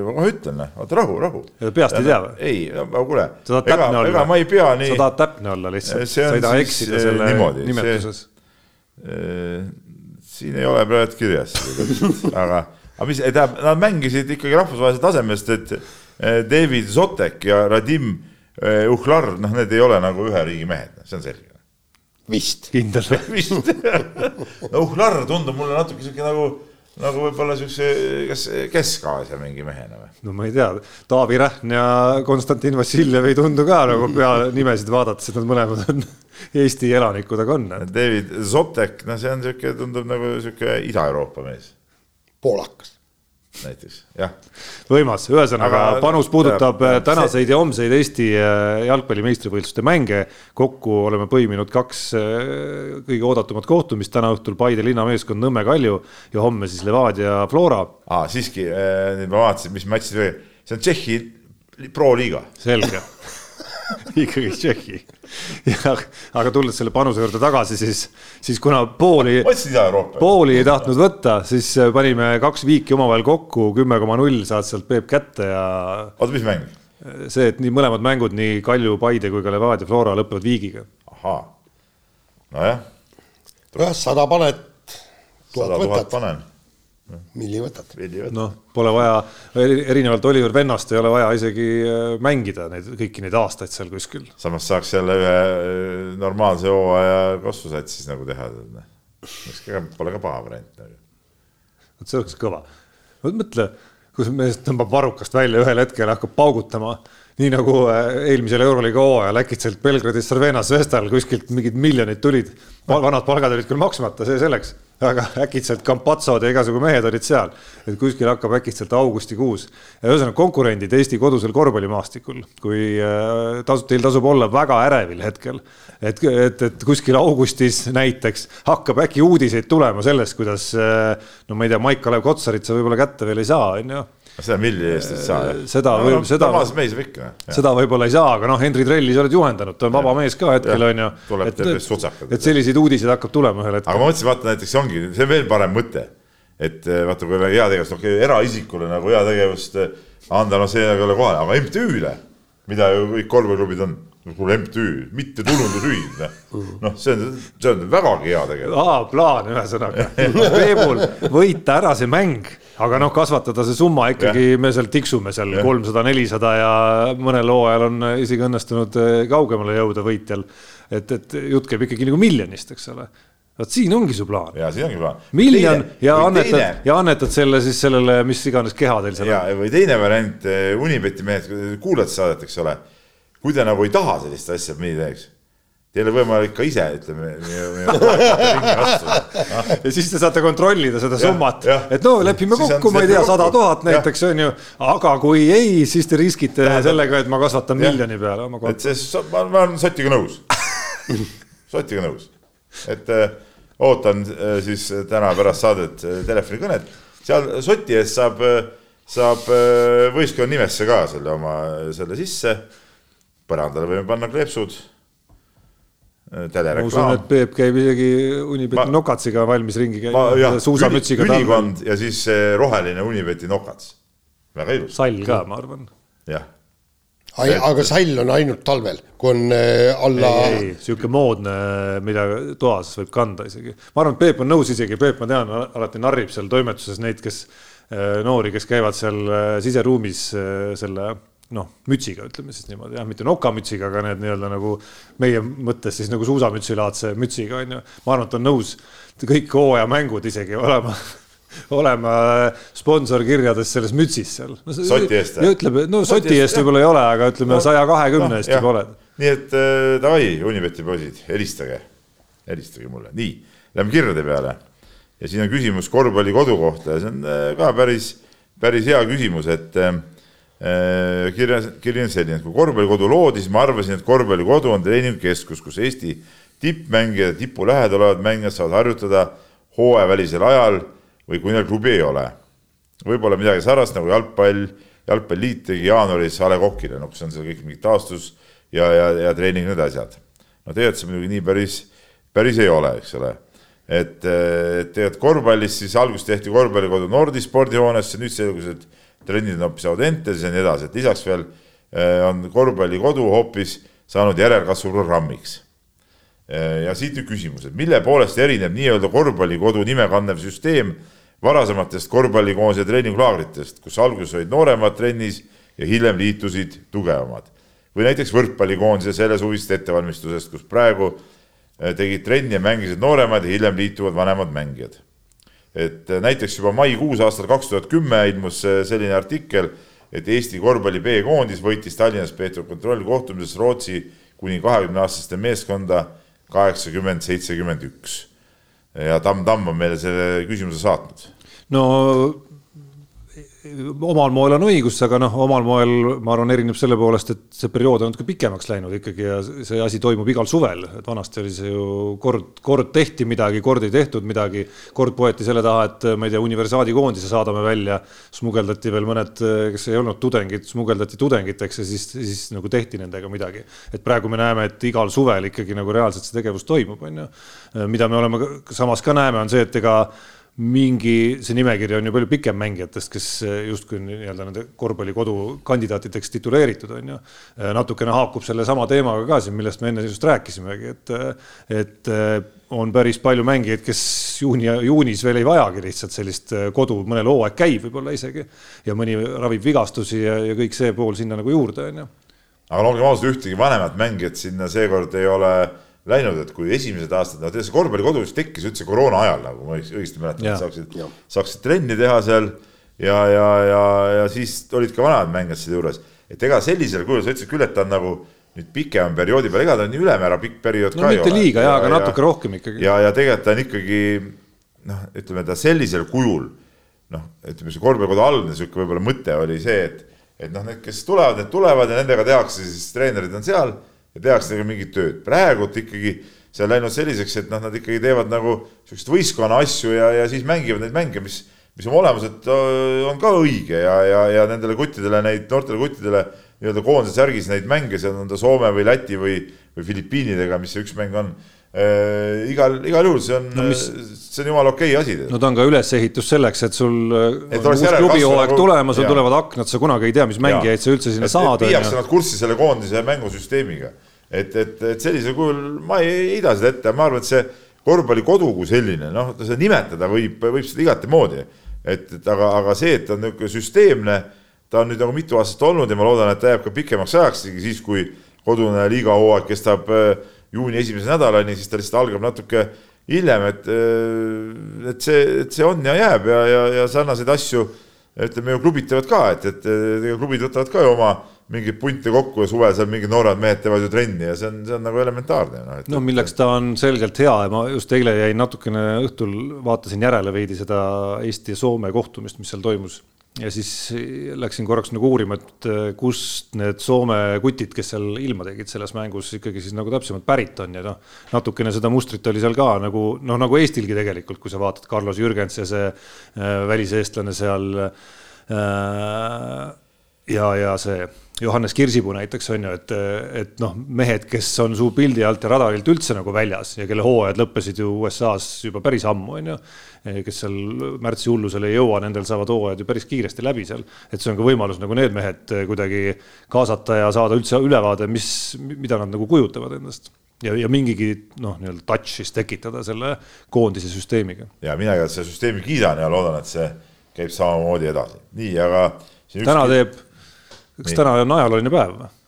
Speaker 4: ma kohe ütlen, vaata rahu, rahu.
Speaker 3: peast ei tea või?
Speaker 4: ei, aga kuule.
Speaker 3: olla?
Speaker 4: ega ma ei pea nii.
Speaker 3: sa tahad täpne olla lihtsalt, sa ei taha eksida eh, selle niimoodi, nimetuses.
Speaker 4: Eh, siin ei ole praegu kirjas aga, aga mis, tähendab, nad mängisid ikkagi rahvusvahelisest tasemest, et eh, David Zotek ja Radim Uhlar, noh, need ei ole nagu ühe riigi mehed, see on selge
Speaker 2: vist.
Speaker 3: kindel
Speaker 4: vist no Uhlar tundub mulle natuke sihuke nagu, nagu võib-olla siukse, kas Kesk-Aasia mingi mehena või?
Speaker 3: no ma ei tea, Taavi Rähn ja Konstantin Vassiljev ei tundu ka nagu peanimesid vaadates, et nad mõlemad on Eesti elanikud, aga on.
Speaker 4: David Zotek, no see on sihuke, tundub nagu sihuke Ida-Euroopa mees.
Speaker 2: poolakas
Speaker 4: näiteks, jah.
Speaker 3: võimas, ühesõnaga panus puudutab jah, äh, tänaseid see... ja homseid Eesti äh, jalgpalli meistrivõistluste mänge. kokku oleme põiminud kaks äh, kõige oodatumat kohtumist täna õhtul Paide linnameeskond Nõmme Kalju ja homme siis Levadia Flora.
Speaker 4: aa, siiski, ma vaatasin, mis matšid, see on Tšehhi Pro liiga.
Speaker 3: selge ikkagi Tšehhi. aga tulles selle panuse juurde tagasi, siis, siis kuna pooli, pooli ei tahtnud võtta, siis panime kaks viiki omavahel kokku, kümme koma null saad sealt Peep kätte ja.
Speaker 4: oota, mis mäng?
Speaker 3: see, et nii mõlemad mängud, nii Kalju, Paide kui ka Levadia Flora lõpevad viigiga.
Speaker 4: ahaa, nojah.
Speaker 2: jah, sada paned.
Speaker 4: sada tuhat panen
Speaker 2: milli võtad?
Speaker 3: noh, pole vaja, erinevalt Oliver Vennast ei ole vaja isegi äh, mängida neid kõiki neid aastaid seal kuskil.
Speaker 4: samas saaks jälle ühe äh, normaalse hooaja kossusat siis nagu teha. Pole ka paha variant nagu.
Speaker 3: vot see oleks kõva. mõtle, kus mees tõmbab varrukast välja ühel hetkel hakkab paugutama nii nagu äh, eelmisel Euroliiga hooajal äkitselt Belgradis Cervenas Vestal kuskilt mingid miljonid tulid. vanad palgad olid küll maksmata, see selleks aga äkitselt Campazzod ja igasugu mehed olid seal, et kuskil hakkab äkitselt augustikuus. ühesõnaga konkurendid Eesti kodusel korvpallimaastikul, kui äh, tasu, teil tasub olla väga ärevil hetkel. et, et, et kuskil augustis näiteks hakkab äkki uudiseid tulema sellest, kuidas äh, no ma ei tea, Maik-Kalev Kotsarit sa võib-olla kätte veel ei saa, on ju
Speaker 4: seda milli eest ei saa, jah?
Speaker 3: seda no, võib, seda, seda võib-olla ei saa, aga noh, Henri Trelli sa oled juhendanud, ta on vaba mees ka hetkel, on ju. et, et selliseid uudiseid hakkab tulema ühel hetkel.
Speaker 4: aga ma mõtlesin, vaata näiteks ongi, see on veel parem mõte. et eh, vaata, kui heategevust, noh, eraisikule nagu heategevust eh, anda, noh, see ei ole kohane, aga MTÜ-le, mida ju kõik korvpalliklubid on kuule MTÜ, mittetulundusühing, noh, see on, see on vägagi hea tegelikult.
Speaker 3: aa, plaan ühesõnaga Peebul võita ära see mäng, aga noh, kasvatada see summa ikkagi, me seal tiksume seal kolmsada, nelisada ja mõnel hooajal on isegi õnnestunud eh, kaugemale jõuda võitjal. et, et jutt käib ikkagi nagu miljonist, eks ole vot siin ongi su plaan.
Speaker 4: ja siin ongi plaan.
Speaker 3: miljon teine, ja annetad ja annetad selle siis sellele, mis iganes keha teil seal
Speaker 4: on. või teine variant, eh, Unibeti mehed, kuulate saadet, eks ole kui te nagu ei taha sellist asja, nii teeks Teil on võimalik ka ise, ütleme.
Speaker 3: ja siis te saate kontrollida seda summat, et no lepime kokku, ma ei tea, sada tuhat näiteks on ju, aga kui ei, siis te riskite ja, sellega, et ma kasvatan ja. miljoni peale oma
Speaker 4: konto. et see, ma, olen Sotiga nõus. Sotiga nõus, et äh, ootan äh, siis täna pärast saadet äh, telefonikõnet, seal Soti eest saab, saab võistkonna nimesse ka selle oma, selle sisse. Põrandale võime panna kleepsud.
Speaker 3: Ma usun, et Peep käib isegi Unibeti ma, nokatsiga valmis ringi käima, suusamütsiga
Speaker 4: üli, ülikond ja siis see roheline Unibeti nokats, väga ilus.
Speaker 3: sall ka, ma arvan.
Speaker 4: jah
Speaker 2: Ai, aga sall on ainult talvel, kui on äh, alla.
Speaker 3: ei, ei, sihuke moodne, mida toas võib kanda isegi. ma arvan, et Peep on nõus isegi, Peep, ma tean, alati narrib seal toimetuses neid, kes äh, noori, kes käivad seal äh, siseruumis selle noh, mütsiga, ütleme siis niimoodi jah, mitte nokamütsiga, aga need nii-öelda nagu meie mõttes siis nagu suusamütsilaadse mütsiga on ju. ma arvan, et on nõus kõik hooajamängud isegi olema olema sponsorkirjades selles mütsis seal
Speaker 4: no,. soti eest.
Speaker 3: ja ütleb, no soti eest võib-olla ei ole, aga ütleme saja kahekümne eest juba oled.
Speaker 4: nii et äh, davai äh,, Unibeti poisid, helistage, helistage mulle, nii, lähme kirjade peale. ja siin on küsimus korvpalli kodu kohta ja see on äh, ka päris, päris hea küsimus, et äh, Äh, kirja, kiri on selline, et kui korvpallikodu loodi, siis ma arvasin, et korvpallikodu on treeningkeskus, kus Eesti tippmängijad, tipu lähedal olevad mängijad saavad harjutada hooajavälisel ajal või kui neil klubi ei ole. võib-olla midagi sarnast nagu jalgpall, jalgpalliliit tegi jaanuaris A Le Coqile, noh, kus on seal kõik mingi taastus ja, ja, ja treening, need asjad. no tegelikult see muidugi nii päris, päris ei ole, eks ole. et, et tegelikult korvpallis siis alguses tehti korvpallikodu Nordi spordihoonesse, nüüd selgus, et trennid on hoopis Audentes ja nii edasi, et lisaks veel eh, on korvpallikodu hoopis saanud järelkasvuprogrammiks. Eh, ja siit nüüd küsimus, et mille poolest erineb nii-öelda korvpallikodu nime kandev süsteem varasematest korvpallikoondise treeninglaagritest, kus alguses olid nooremad trennis ja hiljem liitusid tugevamad. või näiteks võrkpallikoondise sellesuvist ettevalmistusest, kus praegu tegid trenni ja mängisid nooremad ja hiljem liituvad vanemad mängijad. Et näiteks juba maikuus aastal kaks tuhat kümme ilmus selline artikkel, et Eesti korvpalli B-koondis võitis Tallinnas peetud kontrollkohtumises Rootsi kuni kahekümne aastaste meeskonda kaheksakümmend, seitsekümmend üks. ja Tamm Tamm on meile selle küsimuse saatnud.
Speaker 3: no omal moel on õigus, aga noh, omal moel ma arvan, erineb selle poolest, et see periood on natuke pikemaks läinud ikkagi ja see asi toimub igal suvel, et vanasti oli see ju kord, kord tehti midagi, kord ei tehtud midagi, kord poeti selle taha, et ma ei tea, universiaadikoondise saadame välja, smugeldati veel mõned, kes ei olnud tudengid, smugeldati tudengiteks ja siis, siis nagu tehti nendega midagi. et praegu me näeme, et igal suvel ikkagi nagu reaalselt see tegevus toimub, on ju. mida me oleme samas ka näeme, on see, et ega mingi, see nimekiri on ju palju pikem mängijatest, kes justkui nii-öelda nende korvpallikodu kandidaatideks tituleeritud on ju. natukene haakub sellesama teemaga ka siin, millest me enne just rääkisimegi, et, et on päris palju mängijaid, kes juuni, juunis veel ei vajagi lihtsalt sellist kodu, mõnel hooaeg käib võib-olla isegi ja mõni ravib vigastusi ja, ja kõik see pool sinna nagu juurde on ju.
Speaker 4: aga olgem ausad, ühtegi vanemat mängijat sinna seekord ei ole läinud, et kui esimesed aastad, no see korvpallikodu vist tekkis üldse koroona ajal, nagu ma õigesti mäletan, et saaksid, saaksid trenni teha seal ja, ja, ja, ja siis olid ka vanemad mängijad seal juures. et ega sellisel kujul, sa ütlesid küll, et ta on nagu nüüd pikema perioodi peal, ega ta on nii ülemäära pikk periood
Speaker 3: no, ka ei ole. mitte liiga jaa, aga natuke rohkem ikkagi.
Speaker 4: ja, ja tegelikult ta on ikkagi noh, ütleme ta sellisel kujul noh, ütleme see korvpallikodu algne sihuke võib-olla mõte oli see, et et noh, need, kes tulevad, need tulevad ja nendega tehakse siis treenerid on seal ja tehakse nagu mingit tööd. praegult ikkagi see on läinud selliseks, et noh, nad ikkagi teevad nagu siukseid võistkonna asju ja, ja siis mängivad neid mänge, mis, mis oma olemuselt äh, on ka õige ja, ja, ja nendele kuttidele, neid noortele kuttidele nii-öelda koondise särgis neid mänge, seal on ta Soome või Läti või, või Filipiinidega, mis see üks mäng on äh,. igal, igal juhul see on no, mis... see on jumala okei asi.
Speaker 3: no ta on ka ülesehitus selleks, et sul et on uus klubihooaeg tulemas, sul tulevad aknad, sa kunagi ei tea, mis mängijaid sa üldse sinna et, saad.
Speaker 4: viiakse nad kurssi selle koondise mängusüsteemiga et, et, et sellisel kujul ma ei heida seda ette, ma arvan, et see korvpallikodu kui selline, noh, seda nimetada võib, võib seda igati moodi. et, et aga, aga see, et ta on niisugune süsteemne, ta on nüüd nagu mitu aastat olnud ja ma loodan, et ta jääb ka pikemaks ajaks, siis, kui kodune liigahooaeg kestab äh, juuni esimese nädalani, siis ta lihtsalt algab natuke hiljem, et, äh, et see, et see on ja jääb ja, ja, ja sarnaseid asju ütleme ju klubid teevad ka, et, et ega klubid võtavad ka ju oma mingeid punte kokku ja suvel seal mingid noored mehed teevad ju trenni ja see on, see on nagu elementaarne
Speaker 3: no,. no milleks ta on selgelt hea ja ma just eile jäin natukene õhtul, vaatasin järele veidi seda Eesti ja Soome kohtumist, mis seal toimus. Ja siis läksin korraks nagu uurima, et äh, kust need Soome kutid, kes seal ilma tegid selles mängus ikkagi siis nagu täpsemalt pärit on ja noh, natukene seda mustrit oli seal ka nagu noh, nagu Eestilgi tegelikult, kui sa vaatad Carlos Jürgens ja see äh, väliseestlane seal äh, ja, ja see Johannes Kirsipuu näiteks on ju, et, et noh, mehed, kes on suu pildi alt ja radarilt üldse nagu väljas ja kelle hooajad lõppesid ju USA-s juba päris ammu, on ju. kes seal märtsi hullusele ei jõua, nendel saavad hooajad ju päris kiiresti läbi seal. et see on ka võimalus nagu need mehed kuidagi kaasata ja saada üldse ülevaade, mis, mida nad nagu kujutavad endast ja, ja mingigi noh, nii-öelda touch siis tekitada selle koondise süsteemiga.
Speaker 4: ja mina igatahes seda süsteemi kiidan ja loodan, et see käib samamoodi edasi. nii, aga.
Speaker 3: täna ükski... teeb kas täna on ajalooline päev või äh,?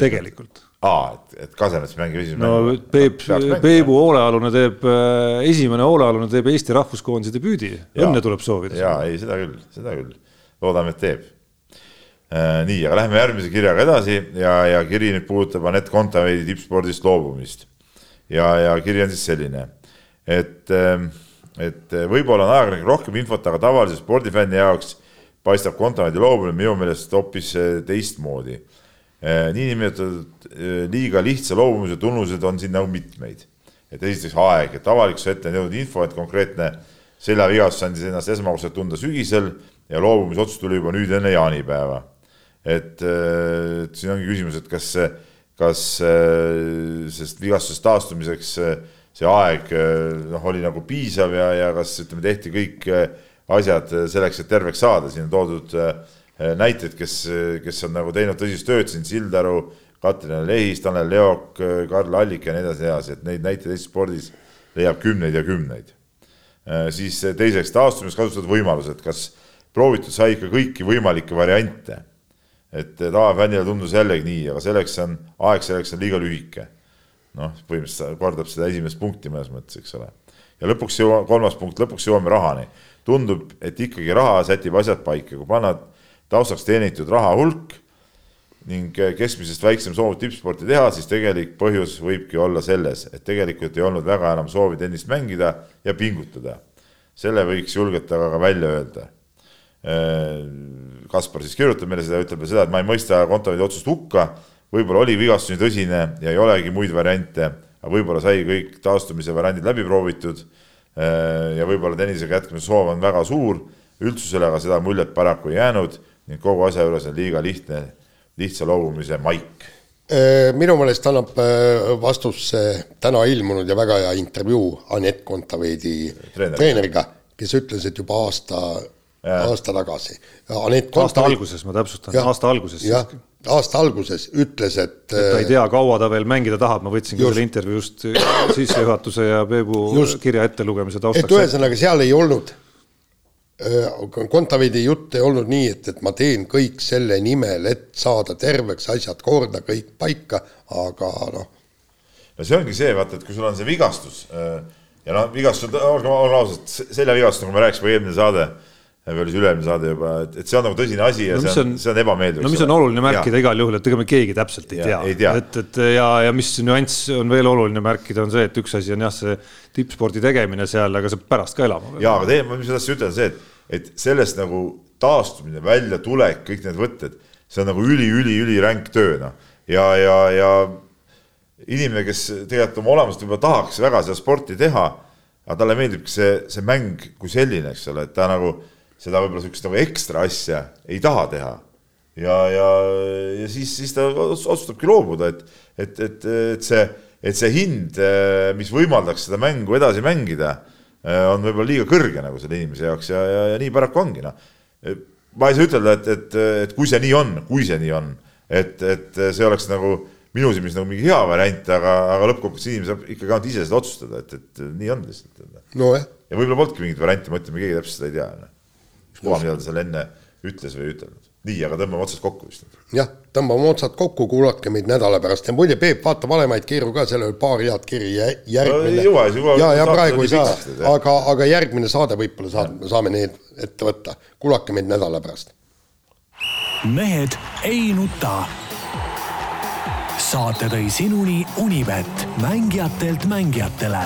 Speaker 3: tegelikult.
Speaker 4: aa, et, et Kasemets mängib esimese
Speaker 3: no. Peep, Peebu hoolealune teeb, äh, esimene hoolealune teeb Eesti rahvuskoondise debüüdi, õnne tuleb soovida.
Speaker 4: jaa, ei seda küll, seda küll, loodame, et teeb äh,. nii, aga läheme järgmise kirjaga edasi ja, ja kiri nüüd puudutab Anett Kontaveidi tippspordist loobumist. ja, ja kiri on siis selline, et, äh, et võib-olla on ajakirjanik rohkem infot, aga tavalise spordifänni jaoks paistab Kontaveidi loobumine minu meelest hoopis eh, teistmoodi. Eh, niinimetatud eh, liiga lihtsa loobumise tunnuseid on siin nagu mitmeid. et esiteks aeg, et avalikkuse ette on jõudnud info, et konkreetne seljavigastus andis ennast esmakordselt tunda sügisel ja loobumisotsus tuli juba nüüd enne jaanipäeva. et, siin ongi küsimus, et kas, kas sellest vigastusest taastumiseks see aeg noh, oli nagu piisav ja, ja kas ütleme, tehti kõik asjad selleks, et terveks saada, siin on toodud äh, näiteid, kes, kes on nagu teinud tõsist tööd siin, Sildaru, Katrin Lehis, Tanel Leok, Karl Allik ja nii edasi, nii edasi, et neid näiteid Eesti spordis leiab kümneid ja kümneid. Siis teiseks, taastumiseks kasutatud võimalused, kas proovitud sai ikka kõiki võimalikke variante? et tavafännile tundus jällegi nii, aga selleks on, aeg selleks on liiga lühike. noh, põhimõtteliselt kordab seda esimest punkti mõnes mõttes, eks ole. ja lõpuks jõua-, kolmas punkt, lõpuks jõuame rahani. Tundub, et ikkagi raha sätib asjad paika, kui panna taustaks teenitud raha hulk ning keskmisest väiksem soov tippsporti teha, siis tegelik põhjus võibki olla selles, et tegelikult ei olnud väga enam soovi tennist mängida ja pingutada. selle võiks julgelt aga ka välja öelda. Äh, Kaspar siis kirjutab meile seda, ütleb seda, et ma ei mõista Kontaveidi otsust hukka, võib-olla oli vigastus nii tõsine ja ei olegi muid variante, aga võib-olla sai kõik taastumise variandid läbi proovitud ja võib-olla tennisega jätkamise soov on väga suur, üldsusele aga seda muljet paraku ei jäänud ning kogu asja juures on liiga lihtne lihtsa loobumise maik?
Speaker 2: Äh, minu meelest annab äh, vastuse täna ilmunud ja väga hea intervjuu Anett Kontaveidi Treener. treeneriga, kes ütles, et juba aasta, aasta tagasi.
Speaker 3: aasta alguses, ma täpsustan, aasta alguses
Speaker 2: siiski aasta alguses ütles, et.
Speaker 3: et ta ei tea, kaua ta veel mängida tahab, ma võtsingi selle intervjuu just sissejuhatuse ja Peebu just, kirja ettelugemise taustaks.
Speaker 2: et ühesõnaga, seal ei olnud Äh, Kontaveidi jutt ei olnud nii, et, et ma teen kõik selle nimel, et saada terveks, asjad korda, kõik paika, aga noh.
Speaker 4: no see ongi see, vaata, et kui sul on see vigastus äh, ja noh, vigastused, olgem ausad, seljavigastus, nagu me rääkisime eelmine saade, või oli see üle-eelmine saade juba, et, et see on nagu tõsine asi ja no, see on, see on ebameeldiv.
Speaker 3: no mis on oluline märkida ja. igal juhul, et ega me keegi täpselt ei ja, tea, et, et ja, ja mis nüanss on veel oluline märkida, on see, et üks asi on jah, see tippspordi tegemine seal, aga sa pärast ka elama.
Speaker 4: ja, aga teine, mis ma tahtsin ütelda, see, et et sellest nagu taastumine, väljatulek, kõik need võtted, see on nagu üli-üli-üliränk töö, noh. ja, ja, ja inimene, kes tegelikult oma olemust võib-olla tahaks väga seda sporti teha, aga talle meeldibki see, see mäng kui selline, eks ole, et ta nagu seda võib-olla niisugust nagu ekstra asja ei taha teha. ja, ja, ja siis, siis ta otsustabki loobuda, et, et, et, et see, et see hind, mis võimaldaks seda mängu edasi mängida on võib-olla liiga kõrge nagu selle inimese jaoks ja, ja, ja nii paraku ongi noh. ma ei saa ütelda, et, et, et kui see nii on, kui see nii on, et, et see oleks nagu minu silmis nagu mingi hea variant, aga, aga lõppkokkuvõttes inimene saab ikkagi ainult ise seda otsustada, et, et nii on lihtsalt.
Speaker 2: nojah.
Speaker 4: ja võib-olla polnudki mingit varianti, ma ütlen, me keegi täpselt seda ei tea. Koha, mida ta seal enne ütles või ei ütelnud nii, aga tõmbame otsad kokku vist.
Speaker 2: jah, tõmbame otsad kokku, kuulake meid nädala pärast ja muide, Peep, vaata valemaid keeru ka, seal oli paar head kirja, järgmine
Speaker 4: no,.
Speaker 2: ja, ja praegu ei saa, aga, aga järgmine saade võib-olla saab, saame need ette võtta. kuulake meid nädala pärast.
Speaker 1: mehed ei nuta. saate tõi sinuni Unibet, mängijatelt mängijatele